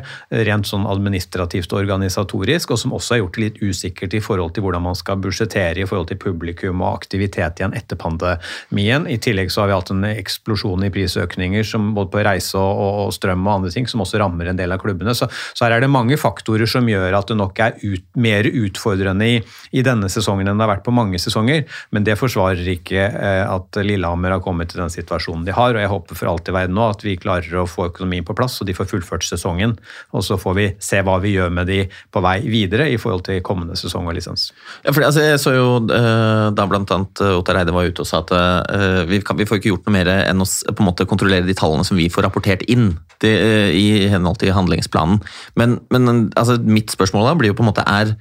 rent sånn administrativt og organisatorisk, og som også har gjort det litt usikkert i forhold til hvordan man skal budsjettere i forhold til publikum og aktivitet igjen etter pandemien. I tillegg så har vi hatt en eksplosjon i prisøkninger som både på reise og strøm og andre ting, som også rammer en del av klubbene. Så, så her er det mange faktorer som gjør at det nok er ut, mer utfordrende i, i, denne sesongen enn det har vært på mange sesonger, men det forsvarer ikke eh, at Lillehammer har kommet til den situasjonen de har, og jeg håper for alt i verden nå at vi klarer å få økonomien på plass, og de får fullført sesongen. Og så får vi se hva vi gjør med de på vei videre i forhold til kommende sesong og lisens.
Ja, for altså, Jeg så jo uh, da bl.a. Eh, Ottar Eide var ute og sa at uh, vi, kan, vi, får ikke gjort noe mer enn å på en måte kontrollere de tallene som vi får rapportert inn til, uh, i henhold til handlingsplanen. Men, men altså, mitt spørsmål da blir jo på en måte er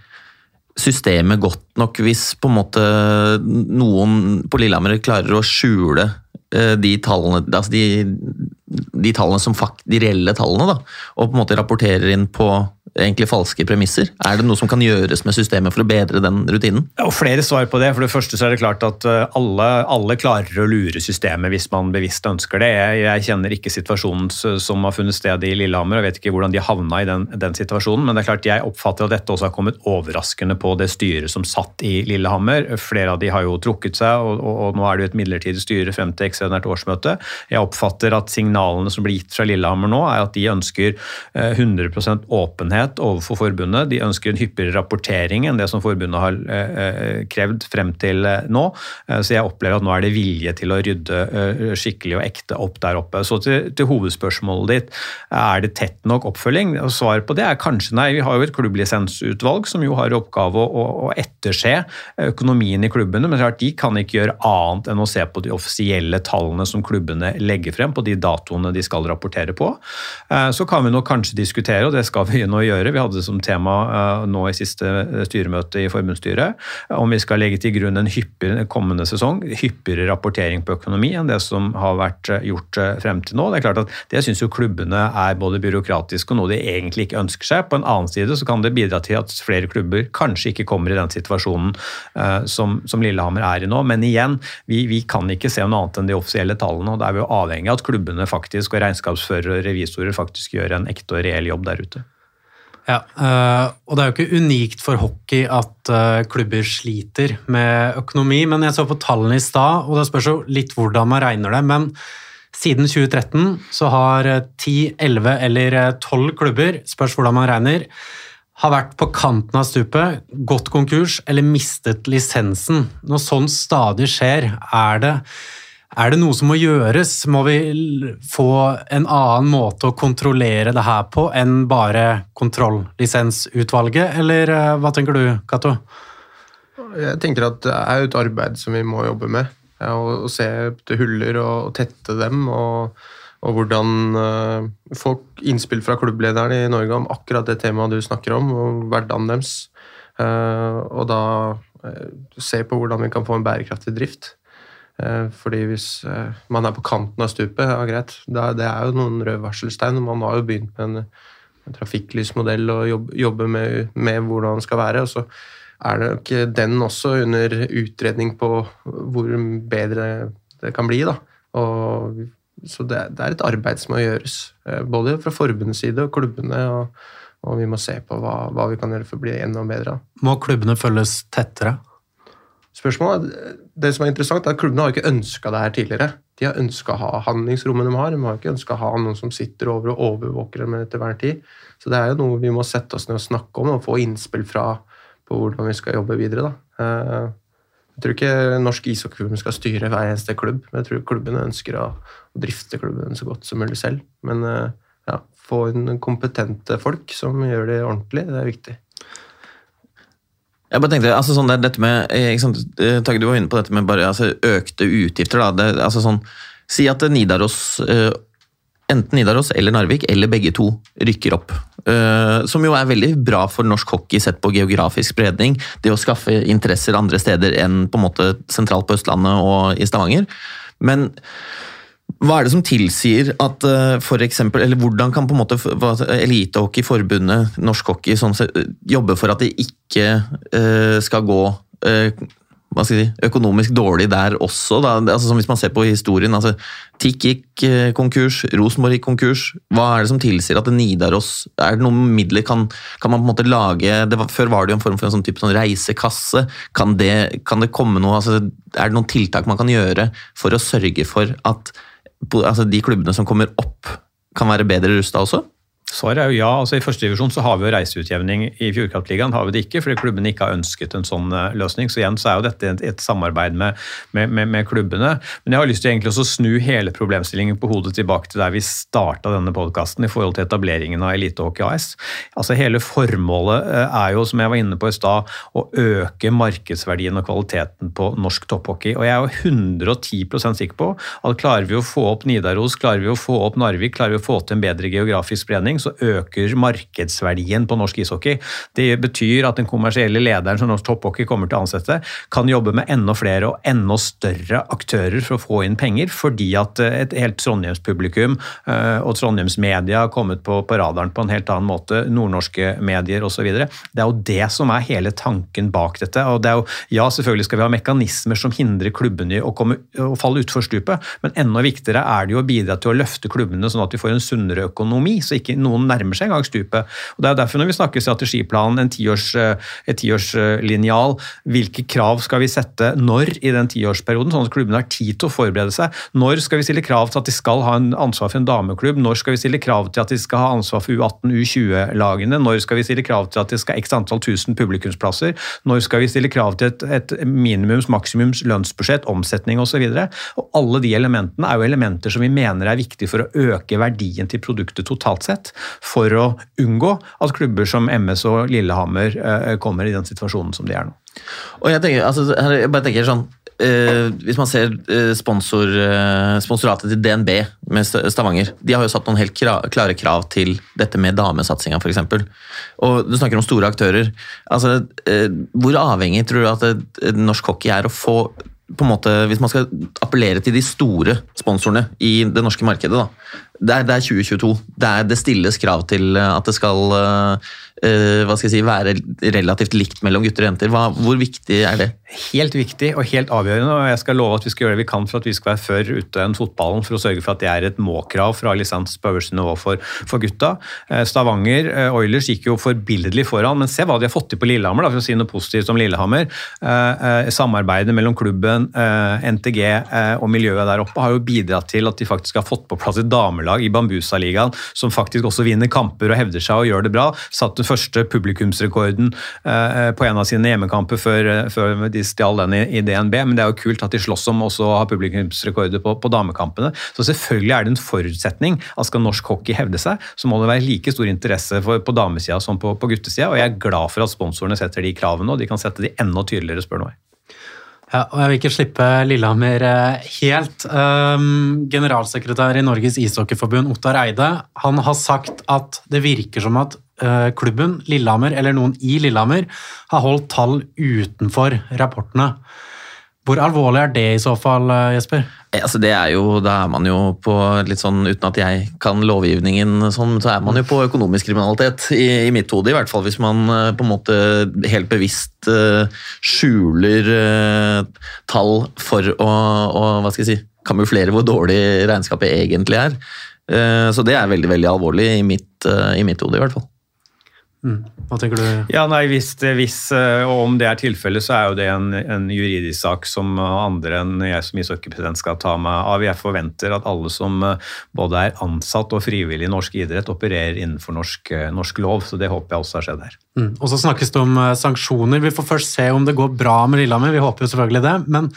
systemet godt nok hvis på en måte noen på Lillehammer klarer å skjule de tallene, altså de, de tallene som fakt, de reelle tallene, da, og på en måte rapporterer inn på egentlig falske premisser? Er det noe som kan gjøres med systemet for å bedre den rutinen?
Og Flere svar på det. For det første så er det klart at eh, alle, alle klarer å lure systemet hvis man bevisst ønsker det. Jeg, jeg, kjenner ikke situasjonen som har funnet sted i Lillehammer, og vet ikke hvordan de havna i den, den, situasjonen. Men det er klart jeg oppfatter at dette også har kommet overraskende på det styret som satt i Lillehammer. Flere av de har jo trukket seg, og, og, og nå er det jo et midlertidig styre frem til ekstraordinært årsmøte. Jeg oppfatter at signalene som blir gitt fra Lillehammer nå, er at de ønsker 100 eh, åpenhet åpenhet overfor forbundet. De ønsker en hyppigere rapportering enn det som forbundet har krevd frem til nå. Så jeg opplever at nå er det vilje til å rydde skikkelig og ekte opp der oppe. Så til, til hovedspørsmålet ditt, er det tett nok oppfølging? Svaret på det er kanskje nei. Vi har jo et klubblisensutvalg som jo har oppgave å, å etterse økonomien i klubbene, men klart de kan ikke gjøre annet enn å se på de offisielle tallene som klubbene legger frem, på de datoene de skal rapportere på. Eh, så kan vi nå kanskje diskutere, og det skal vi nå gjøre, vi hadde det som tema eh, nå i siste eh, styremøte i forbundsstyret, om vi skal legge til grunn en hyppigere kommende sesong, hyppigere rapportering på økonomi enn det som har vært gjort frem til nå. Det er klart at det syns jo klubbene er både byråkratisk og noe de egentlig ikke ønsker seg. På en annen side så kan det bidra til at flere klubber kanskje ikke kommer i den situasjonen som, som Lillehammer er i nå. Men igjen, vi, vi, kan ikke se noe annet enn de offisielle tallene. og Da er vi jo avhengig av at klubbene faktisk, og regnskapsførere og revisorer faktisk gjør en ekte og reell jobb der ute.
Ja, eh, og Det er jo ikke unikt for hockey at eh, klubber sliter med økonomi, men jeg så på tallene i stad, og det spørs jo litt hvordan man regner det. men siden 2013 så har 10, 11 eller 12 klubber, spørs hvordan man regner, har vært på kanten av stupet, gått konkurs eller mistet lisensen. Når sånt stadig skjer, er det, er det noe som må gjøres? Må vi få en annen måte å kontrollere det her på enn bare kontrolllisensutvalget, eller eh, hva tenker du, Cato?
Jeg tenker at det er et arbeid som vi må jobbe med. Å se etter huller og tette dem. og og hvordan folk få innspill fra klubblederne i Norge om akkurat det temaet du snakker om, og hverdagen deres. Og da se på hvordan vi kan få en bærekraftig drift. Fordi hvis man er på kanten av stupet, ja greit, det er jo noen røde varselstein. Man har jo begynt med en, trafikklysmodell og jobbe, jobbe med, med, hvordan den skal være. og så er det nok den også under utredning på hvor bedre det kan bli. da. Og så det, det, er et arbeid som må gjøres, eh, både fra forbundets side og klubbene. og, og vi må se på hva, hva, vi kan gjøre for å bli enda bedre.
Må klubbene følges tettere?
Spørsmålet, Det som er interessant, er at klubbene har ikke ønska det her tidligere. De har ønska å ha handlingsrommet de har, de har ikke ønska å ha noen som sitter over og overvåker dem etter hver tid. Så det er jo noe vi må sette oss ned og snakke om og få innspill fra på hvordan vi skal jobbe videre. da. Eh, jeg tror ikke Norsk ishockeyforbund skal styre hver eneste klubb, men jeg tror klubbene ønsker å, drifte klubben så godt som mulig selv. Men eh, ja, få inn kompetente folk som gjør det ordentlig, det er viktig.
Jeg bare tenkte, altså sånn det, dette med, eh, Tage, du var inne på dette med bare altså, økte utgifter. da, det, altså sånn, Si at Nidaros enten Nidaros eller Narvik, eller begge to, rykker opp. Uh, som jo er veldig bra for norsk hockey sett på geografisk spredning. Det å skaffe interesser andre steder enn på en måte sentralt på Østlandet og i Stavanger. Men hva er det som tilsier at uh, for eksempel, eller hvordan kan på en måte Elitehockeyforbundet, norsk hockey, sånn, jobbe for at det ikke uh, skal gå hva skal si, økonomisk dårlig der også. Da. Altså, hvis man ser på historien. altså TIK gikk eh, konkurs, Rosenborg gikk konkurs. Hva er det som tilsier at Nidaros Er det noen midler kan, kan man på en måte lage var, Før var det jo en form for en sånn type sånn reisekasse. Kan det, kan det komme noe altså, Er det noen tiltak man kan gjøre for å sørge for at altså, de klubbene som kommer opp, kan være bedre rusta også?
Svaret er jo ja. altså I første divisjon så har vi jo reiseutjevning. I Fjordkraftligaen har vi det ikke, fordi klubbene ikke har ønsket en sånn eh, løsning. Så igjen så er jo dette et, et samarbeid med, med, med, med, klubbene. Men jeg har lyst til egentlig også å snu hele problemstillingen på hodet tilbake til der vi starta denne podkasten i forhold til etableringen av Elitehockey AS. Altså Hele formålet eh, er jo, som jeg var inne på i stad, å øke markedsverdien og kvaliteten på norsk topphockey. Og jeg er jo 110% sikker på at klarer vi å få opp Nidaros, klarer vi å få opp Narvik, klarer vi å få til en bedre geografisk spredning, så øker markedsverdien på norsk ishockey. Det betyr at den kommersielle lederen som norsk topphockey kommer til å ansette, kan jobbe med enda flere og enda større aktører for å få inn penger, fordi at eh, et helt Trondheims-publikum eh, og Trondheims-media har kommet på, på, radaren på en helt annen måte, nordnorske medier osv. Det er jo det som er hele tanken bak dette. og det er jo, Ja, selvfølgelig skal vi ha mekanismer som hindrer klubbene i å, komme, å falle utfor stupet, men enda viktigere er det jo å bidra til å løfte klubbene sånn at vi får en sunnere økonomi. så ikke noen nærmer seg en gang stupet. Og Det er derfor når vi snakker strategiplanen, en et tiårslinjal, hvilke krav skal vi sette når i den tiårsperioden, sånn at klubbene har tid til å forberede seg? Når skal vi stille krav til at de skal ha en ansvar for en dameklubb? Når skal vi stille krav til at de skal ha ansvar for U18, U20-lagene? Når skal vi stille krav til at det skal ha x antall tusen publikumsplasser? Når skal vi stille krav til et, et minimums, maksimums lønnsbudsjett, omsetning osv.? Alle de elementene er jo elementer som vi mener er viktige for å øke verdien til produktet totalt sett, for å unngå at klubber som MS og Lillehammer eh, kommer i den situasjonen som de er nå.
Og jeg, tenker, altså, jeg bare tenker sånn eh, Hvis man ser eh, sponsor, eh, sponsoratet til DNB med Stavanger De har jo satt noen helt klare krav til dette med damesatsinga, f.eks. Og du snakker om store aktører. Altså, eh, hvor avhengig tror du at norsk hockey er å få på en måte, Hvis man skal appellere til de store sponsorene i det norske markedet, da. Det er, det er 2022. Det, er, det, stilles krav til at det skal uh, skal si, være relativt likt mellom gutter og jenter. Hva, hvor viktig er det?
Helt viktig og helt avgjørende. og Jeg skal love at vi skal gjøre det vi kan for at vi skal være før ute enn fotballen, for å sørge for at det er et må-krav fra lisens på øverste nivå for, for, gutta. Eh, Stavanger eh, Oilers gikk jo forbilledlig foran, men se hva de har fått til på Lillehammer, da, for å si noe positivt om Lillehammer. Eh, samarbeidet mellom klubben, NTG og miljøet der oppe har jo bidratt til at de faktisk har fått på plass et damelag i Bambusa-ligaen som faktisk også vinner kamper og hevder seg og gjør det bra. Satt den første publikumsrekorden på en av sine hjemmekamper før, før de stjal den i, i, DNB, men det er jo kult at de slåss om også å ha publikumsrekorder på, på, damekampene. Så selvfølgelig er det en forutsetning at skal norsk hockey hevde seg, så må det være like stor interesse for, på damesida som på, på guttesida. Og jeg er glad for at sponsorene setter de kravene, og de kan sette de enda tydeligere, spør du.
Ja, og Jeg vil ikke slippe Lillehammer eh, helt. Um, generalsekretær i Norges ishockeyforbund, Ottar Eide, han har sagt at det virker som at uh, klubben, Lillehammer, eller noen i Lillehammer, har holdt tall utenfor rapportene. Hvor alvorlig er det i så fall, eh, Jesper?
Eh, altså det er jo, Da er man jo på litt sånn, uten at jeg kan lovgivningen, sånn, så er man jo på økonomisk kriminalitet. I, i mitt hode, i hvert fall. Hvis man uh, på en måte helt bevisst skjuler tall for å, å, hva skal jeg si, kamuflere hvor dårlig regnskapet egentlig er. så det er veldig veldig alvorlig i mitt, i mitt hode, i hvert fall.
Mm. Hva tenker du?
Ja, nei, hvis, hvis, eh, og Om det er tilfellet, så er jo det en, en, juridisk sak som andre enn jeg som ishockeypresident skal ta meg av. Jeg forventer at alle som eh, både er ansatt og frivillig i norsk idrett, opererer innenfor norsk, eh, norsk lov. så Det håper jeg også har skjedd her.
Mm. Og Så snakkes det om sanksjoner. Vi får først se om det går bra med Lillehammer. Vi håper jo selvfølgelig det. men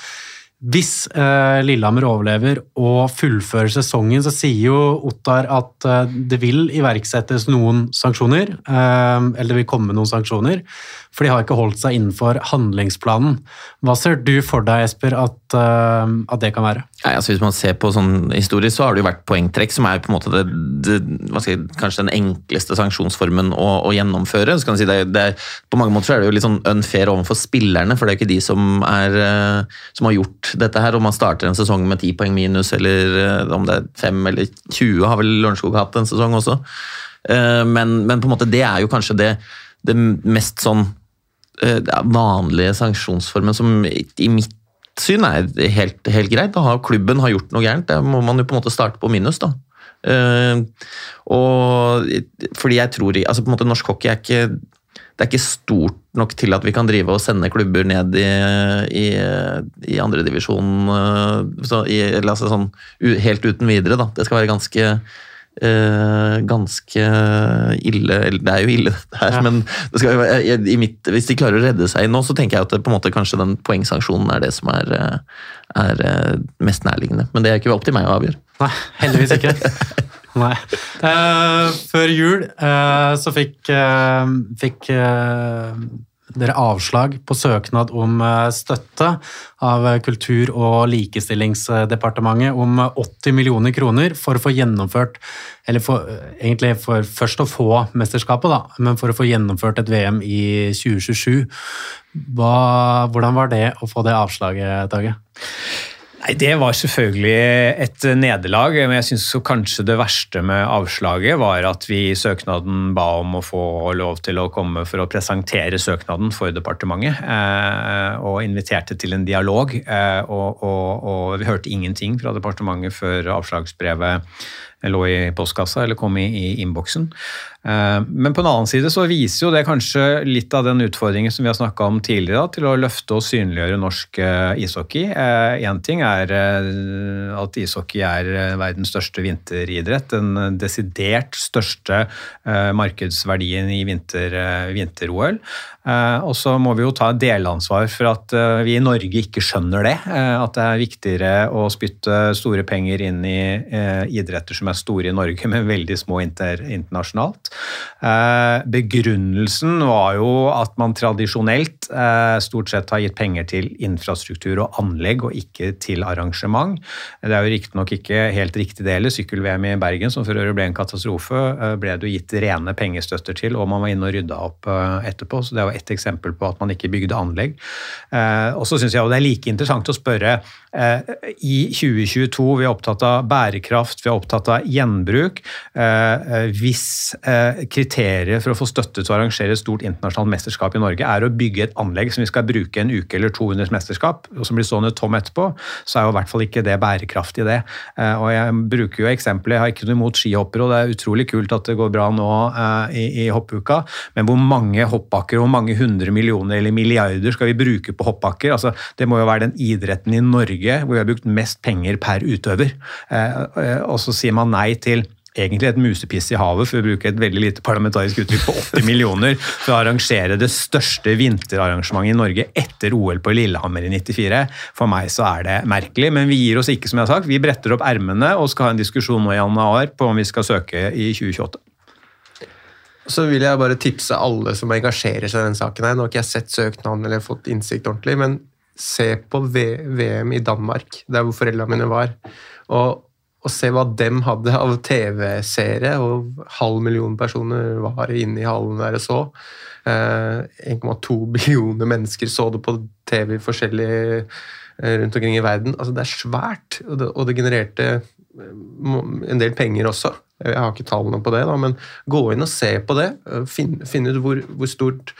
hvis eh, Lillehammer overlever og fullfører sesongen, så sier jo Ottar at eh, det vil iverksettes noen sanksjoner. Eh, eller det vil komme noen sanksjoner for de har ikke holdt seg innenfor handlingsplanen. Hva ser du for deg, Esper, at, uh, at det kan være?
Ja, altså hvis man ser på sånn historie, så har det jo vært poengtrekk som er på en måte det, det, jeg, kanskje den enkleste sanksjonsformen å, å gjennomføre. Så kan si det, det, på mange måter er det jo litt sånn unfair overfor spillerne, for det er ikke de som, er, uh, som har gjort dette her. Om man starter en sesong med ti poeng minus, eller uh, om det er fem eller 20, har vel Lørenskog hatt en sesong også. Men, men, på en måte det er jo kanskje det, det mest sånn Eh, vanlige sanksjonsformen som i mitt syn er helt, helt greit. Da har klubben har gjort noe gærent, da må man jo på en måte starte på minus. da. Uh, og fordi jeg tror altså på en måte Norsk hockey er ikke det er ikke stort nok til at vi kan drive og sende klubber ned i, i, i andredivisjon uh, så, altså sånn, helt uten videre. Da. Det skal være ganske Uh, ganske ille Eller det er jo ille, dette her, ja. men det skal, i mitt, hvis de klarer å redde seg nå, så tenker jeg at det, på en måte kanskje den poengsanksjonen er det som er, eh, er uh, mest nærliggende. Men det er ikke opp til meg å avgjøre.
Nei, heldigvis ikke. [laughs] Nei. Uh, før jul så fikk, fikk dere avslag på søknad om eh, støtte av Kultur- og likestillingsdepartementet om 80 millioner kroner for å få gjennomført Eller for, egentlig for først å få mesterskapet, da, men for å få gjennomført et VM i 2027. Hva, hvordan var det å få det avslaget, Tage?
Nei, Det var selvfølgelig et nederlag, men jeg syns kanskje det verste med avslaget var at vi i søknaden ba om å få lov til å komme for å presentere søknaden for departementet, eh, og inviterte til en dialog. Eh, og, og, og vi hørte ingenting fra departementet før avslagsbrevet lå i postkassa eller kom i, i innboksen. Eh, men på en annen side så viser jo det kanskje litt av den utfordringen som vi har snakka om tidligere, til å løfte og synliggjøre norsk eh, ishockey. Én eh, ting er at ishockey er verdens største vinteridrett. Den desidert største markedsverdien i vinter-OL. Vinter og så må vi jo ta delansvar for at vi i Norge ikke skjønner det. At det er viktigere å spytte store penger inn i idretter som er store i Norge, [laughs] men veldig små internasjonalt. Eh, begrunnelsen var jo at man tradisjonelt eh, stort sett har gitt penger til infrastruktur og anlegg, og ikke til arrangement. Det er jo riktignok ikke helt riktig det heller. Sykkel-VM i Bergen, som for øvrig ble en katastrofe, eh, ble det jo gitt rene pengestøtter til, og man var inne og rydda opp etterpå. Så det jo ett eksempel på at man ikke bygde anlegg. Og så syns jeg det er like interessant å spørre i 2022, vi er opptatt av bærekraft, vi er opptatt av gjenbruk. Hvis kriteriet for å få støtte til å arrangere et stort internasjonalt mesterskap i Norge er å bygge et anlegg som vi skal bruke en uke eller to under et mesterskap, og som blir stående tom etterpå, så er jo i hvert fall ikke det bærekraftig, det. Eh, og Jeg bruker jo eksempelet, jeg har ikke noe imot skihoppere, og det er utrolig kult at det går bra nå eh, i, hoppuka, men hvor mange hoppbakker, hvor mange hundre millioner eller milliarder skal vi bruke på hoppbakker? Altså, det må jo være den idretten i Norge hvor vi har brukt mest penger per utøver. Eh, og så sier man nei til egentlig et musepiss i havet, for å bruke et veldig lite parlamentarisk uttrykk, på 80 millioner for å arrangere det største vinterarrangementet i Norge etter OL på Lillehammer i 94. For meg så er det merkelig, men vi gir oss ikke, som jeg har sagt. Vi bretter opp ermene og skal ha en diskusjon nå i januar på om vi skal søke i 2028.
Så vil jeg bare tipse alle som engasjerer seg i denne saken. her. Nå har ikke jeg sett søknaden eller fått innsikt ordentlig, men se på VM i Danmark, der hvor foreldrene mine var. Og og se hva dem hadde av TV-seere, og halv million personer var inne i hallen der og så. 1,2 eh, billioner [laughs] mennesker så det på TV forskjellig eh, rundt omkring i verden. Altså, det er svært, og det, og det genererte en del penger også. Jeg har ikke tallene på det, da, men gå inn og se på det. Finn, finn ut hvor, hvor, stort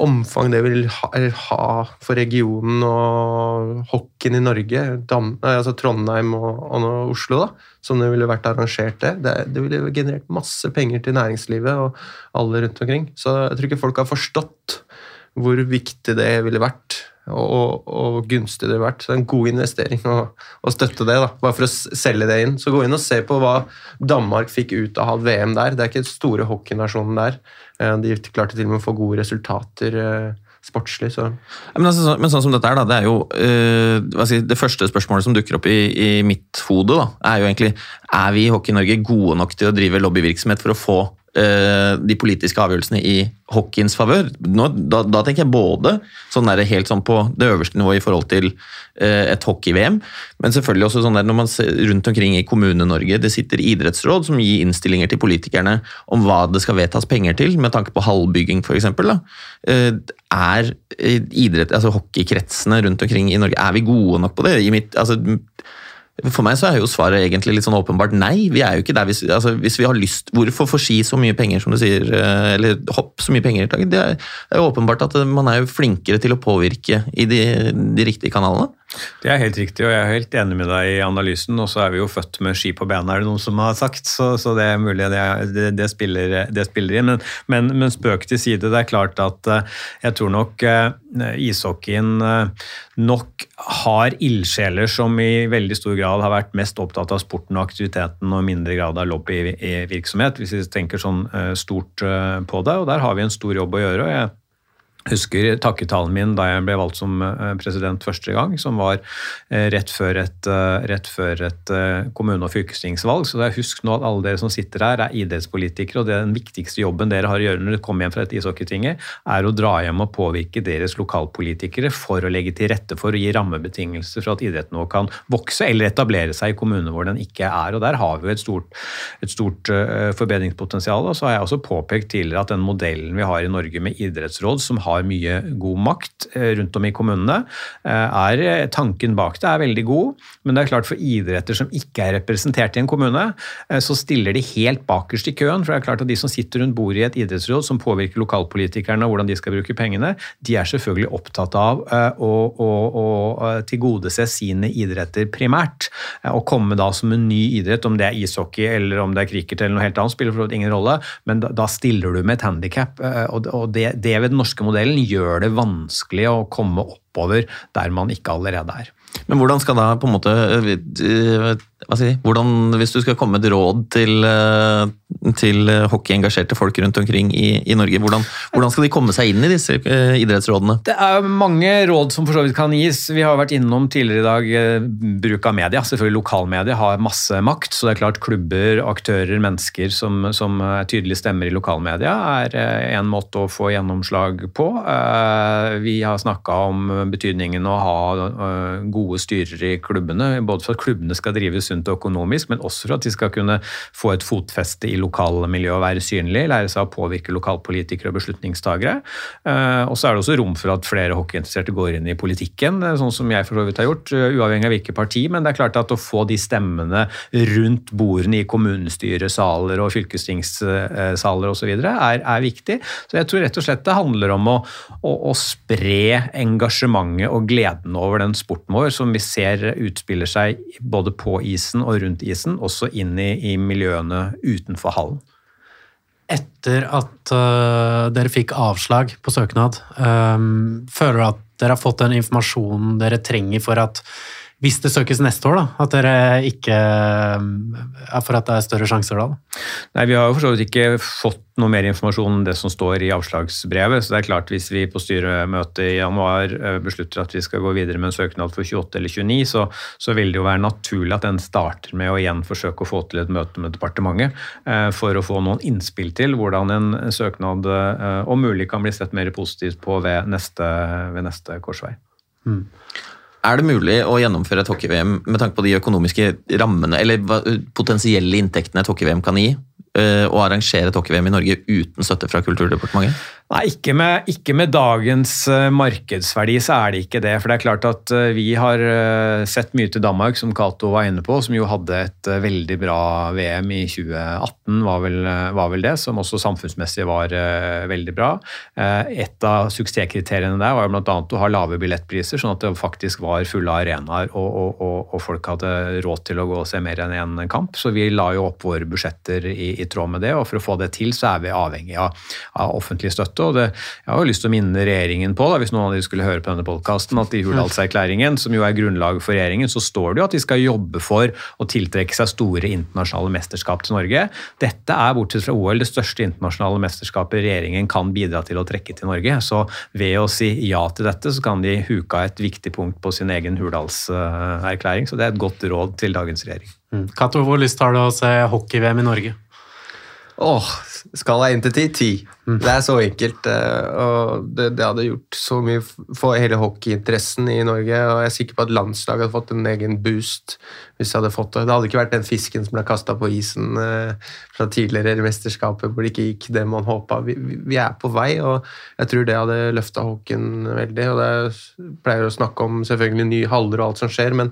omfang det vil ha, ha, for regionen og hockeyen i Norge. Dam, altså Trondheim og, og, Oslo, da, som det ville vært arrangert det. det. Det ville generert masse penger til næringslivet og alle rundt omkring. Så jeg tror ikke folk har forstått hvor viktig det ville vært og, og, gunstig det har vært. Så det er en god investering å, å, støtte det, da, bare for å selge det inn. Så gå inn og se på hva Danmark fikk ut av å ha VM der. Det er ikke store hockeynasjonen der. Eh, de klarte til og med å få gode resultater eh, sportslig. Så.
Men, altså, men, sånn som dette er, da, det er jo uh, si, det første spørsmålet som dukker opp i, i mitt hode, da, er jo egentlig er vi i Hockey-Norge gode nok til å drive lobbyvirksomhet for å få de politiske avgjørelsene i hockeyens favør. Da, da, tenker jeg både sånn der, helt sånn på det øverste nivået i forhold til eh, et hockey-VM, men selvfølgelig også sånn der, når man ser rundt omkring i Kommune-Norge det sitter idrettsråd som gir innstillinger til politikerne om hva det skal vedtas penger til, med tanke på hallbygging f.eks. Eh, er idrett, altså hockeykretsene rundt omkring i Norge, er vi gode nok på det? I mitt, altså, for meg så er jo svaret egentlig litt sånn åpenbart nei. Vi er jo ikke der hvis, altså, hvis vi har lyst Hvorfor få ski så mye penger, som du sier, eh, eller hopp så mye penger? i dag? det er jo åpenbart at man er jo flinkere til å påvirke i de, de riktige kanalene.
Det er helt riktig, og jeg er helt enig med deg i analysen. Og så er vi jo født med ski på bena, er det noen som har sagt. Så, så det er mulig det, det, det, spiller, det spiller, inn. Men, men, men, spøk til side. Det er klart at eh, jeg tror nok uh, ishockeyen uh, nok har ildsjeler som i veldig stor grad har vært mest opptatt av sporten og aktiviteten og mindre grad av lobbyvirksomhet, hvis vi tenker sånn stort på det. Og der har vi en stor jobb å gjøre. og jeg husker takketalen min da jeg ble valgt som eh, president første gang, som var eh, rett før et, eh, rett før et kommune- og fylkestingsvalg. Så jeg husker husk nå at alle dere som sitter her, er idrettspolitikere, og det er den viktigste jobben dere har å gjøre når dere kommer hjem fra et ishockeytinget, er å dra hjem og påvirke deres lokalpolitikere for å legge til rette for å gi rammebetingelser for at idretten nå kan vokse eller etablere seg i kommuner hvor den ikke er. og Der har vi jo et stort, et stort forbedringspotensial. og så har jeg også påpekt tidligere at den modellen vi har i Norge med idrettsråd, som har har mye god makt rundt om i kommunene, er tanken bak det er veldig god. Men det er klart for idretter som ikke er representert i en kommune, så stiller de helt bakerst i køen. For det er klart at de som sitter rundt bordet i et idrettsråd som påvirker lokalpolitikerne og hvordan de skal bruke pengene, de er selvfølgelig opptatt av å, å, å tilgodese sine idretter primært. Å komme da som en ny idrett, om det er ishockey eller om det er cricket eller noe helt annet, spiller for ingen rolle, men da, da stiller du med et handikap. Og, det, det ved den norske modellen gjør det vanskelig å komme oppover der man ikke allerede er.
Men hvordan skal da på en måte hva si, hvordan, Hvis du skal komme med et råd til, til hockeyengasjerte folk rundt omkring i, i Norge, hvordan, hvordan, skal de komme seg inn i disse idrettsrådene?
Det er mange råd som for så vidt kan gis. Vi har vært innom tidligere i dag bruk av media. Selvfølgelig Lokalmedia har masse makt, så det er klart klubber, aktører, mennesker som, som er tydelige stemmer i lokalmedia, er en måte å få gjennomslag på. Vi har snakka om betydningen å ha gode styrer i klubbene, både for at klubbene skal drive sunt økonomisk, men også for at de skal kunne få et fotfeste i lokalmiljøet og være synlig, lære seg å påvirke lokalpolitikere og beslutningstagere. Eh, og så er det også rom for at flere hockeyinteresserte går inn i politikken, eh, sånn som jeg for så vidt har gjort, eh, uavhengig av hvilket parti. Men det er klart at å få de stemmene rundt bordene i kommunestyresaler og fylkestingssaler osv. Er, er viktig. Så jeg tror rett og slett det handler om å, å, å spre engasjementet og gleden over den sporten vår som vi ser utspiller seg både på isen og rundt isen, også inn i, i miljøene utenfor hallen.
Etter at uh, dere fikk avslag på søknad, um, føler du at dere har fått den informasjonen dere trenger for at hvis det søkes neste år, da, at dere ikke er For at det er større sjanser da?
Nei, Vi har jo for så vidt ikke fått noe mer informasjon enn det som står i avslagsbrevet. så det er klart Hvis vi på styremøtet i januar eh, beslutter at vi skal gå videre med en søknad for 28 eller 29, så, så vil det jo være naturlig at den starter med å igjen forsøke å få til et møte med departementet eh, for å få noen innspill til hvordan en søknad eh, om mulig kan bli sett mer positivt på ved neste, ved neste korsvei. Mm.
Er det mulig å gjennomføre et hockey-VM med tanke på de økonomiske rammene, eller potensielle inntektene et hockey-VM kan gi, og å arrangere et hockey-VM i Norge uten støtte fra Kulturdepartementet?
Nei, ikke med, ikke med, dagens eh, markedsverdi så er det ikke det. For det er klart at eh, vi har eh, sett mye til Danmark, som Cato var inne på, som jo hadde et veldig bra VM i 2018, var vel, var vel det. Som også samfunnsmessig var veldig bra. Et av suksesskriteriene der var bl.a. å ha lave billettpriser, sånn at det faktisk var fulle arenaer og, og, og, og, folk hadde råd til å gå og se mer enn én kamp. Så vi la jo opp våre budsjetter i, i, tråd med det, og for å få det til så er vi avhengig av, av offentlig støtte og det, Jeg har jo lyst til å minne regjeringen på, da, hvis noen av de skulle høre på denne podkasten, at i Hurdalserklæringen, som jo er grunnlaget for regjeringen, så står det jo at de skal jobbe for å tiltrekke seg store internasjonale mesterskap til Norge. Dette er, bortsett fra OL, det største internasjonale mesterskapet regjeringen kan bidra til å trekke til Norge. Så ved å si ja til dette, så kan de huke av et viktig punkt på sin egen Hurdalserklæring. Så det er et godt råd til dagens regjering.
Mm. Kato, hvor lyst har du å se hockey-VM i Norge?
Åh, skala 1 til 10 10. Mm. Det er så enkelt. Eh, og det, det, hadde gjort så mye for hele hockeyinteressen i Norge. og Jeg er sikker på at landslaget hadde fått en egen boost hvis de hadde fått det. Det hadde ikke vært den fisken som ble kasta på isen eh, fra tidligere i mesterskapet, hvor det ikke gikk det man håpa. Vi, vi, er på vei, og jeg tror det hadde løfta hockeyen veldig. og det pleier å snakke om selvfølgelig nye haller og alt som skjer, men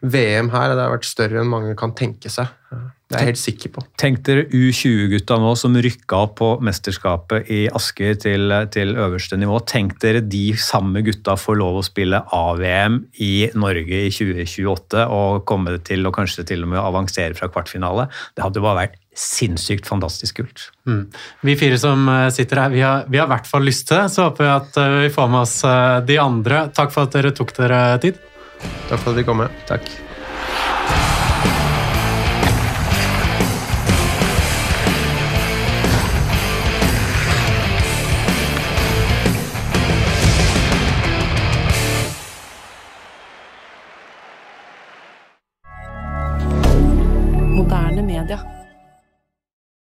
VM her det har vært større enn mange kan tenke seg. Det er jeg helt sikker på.
Tenk dere U20-gutta nå som rykka opp på mesterskapet i Asker til, til, øverste nivå. Tenk dere de samme gutta får lov å spille A-VM i Norge i 2028 og komme til å kanskje til og med avansere fra kvartfinale. Det hadde bare vært sinnssykt fantastisk kult. Mm.
Vi fire som eh, sitter her, vi har, vi har i hvert fall lyst til det. Så håper vi at eh, vi får med oss eh, de andre. Takk for at dere tok dere tid.
Takk for at vi kom med.
Takk.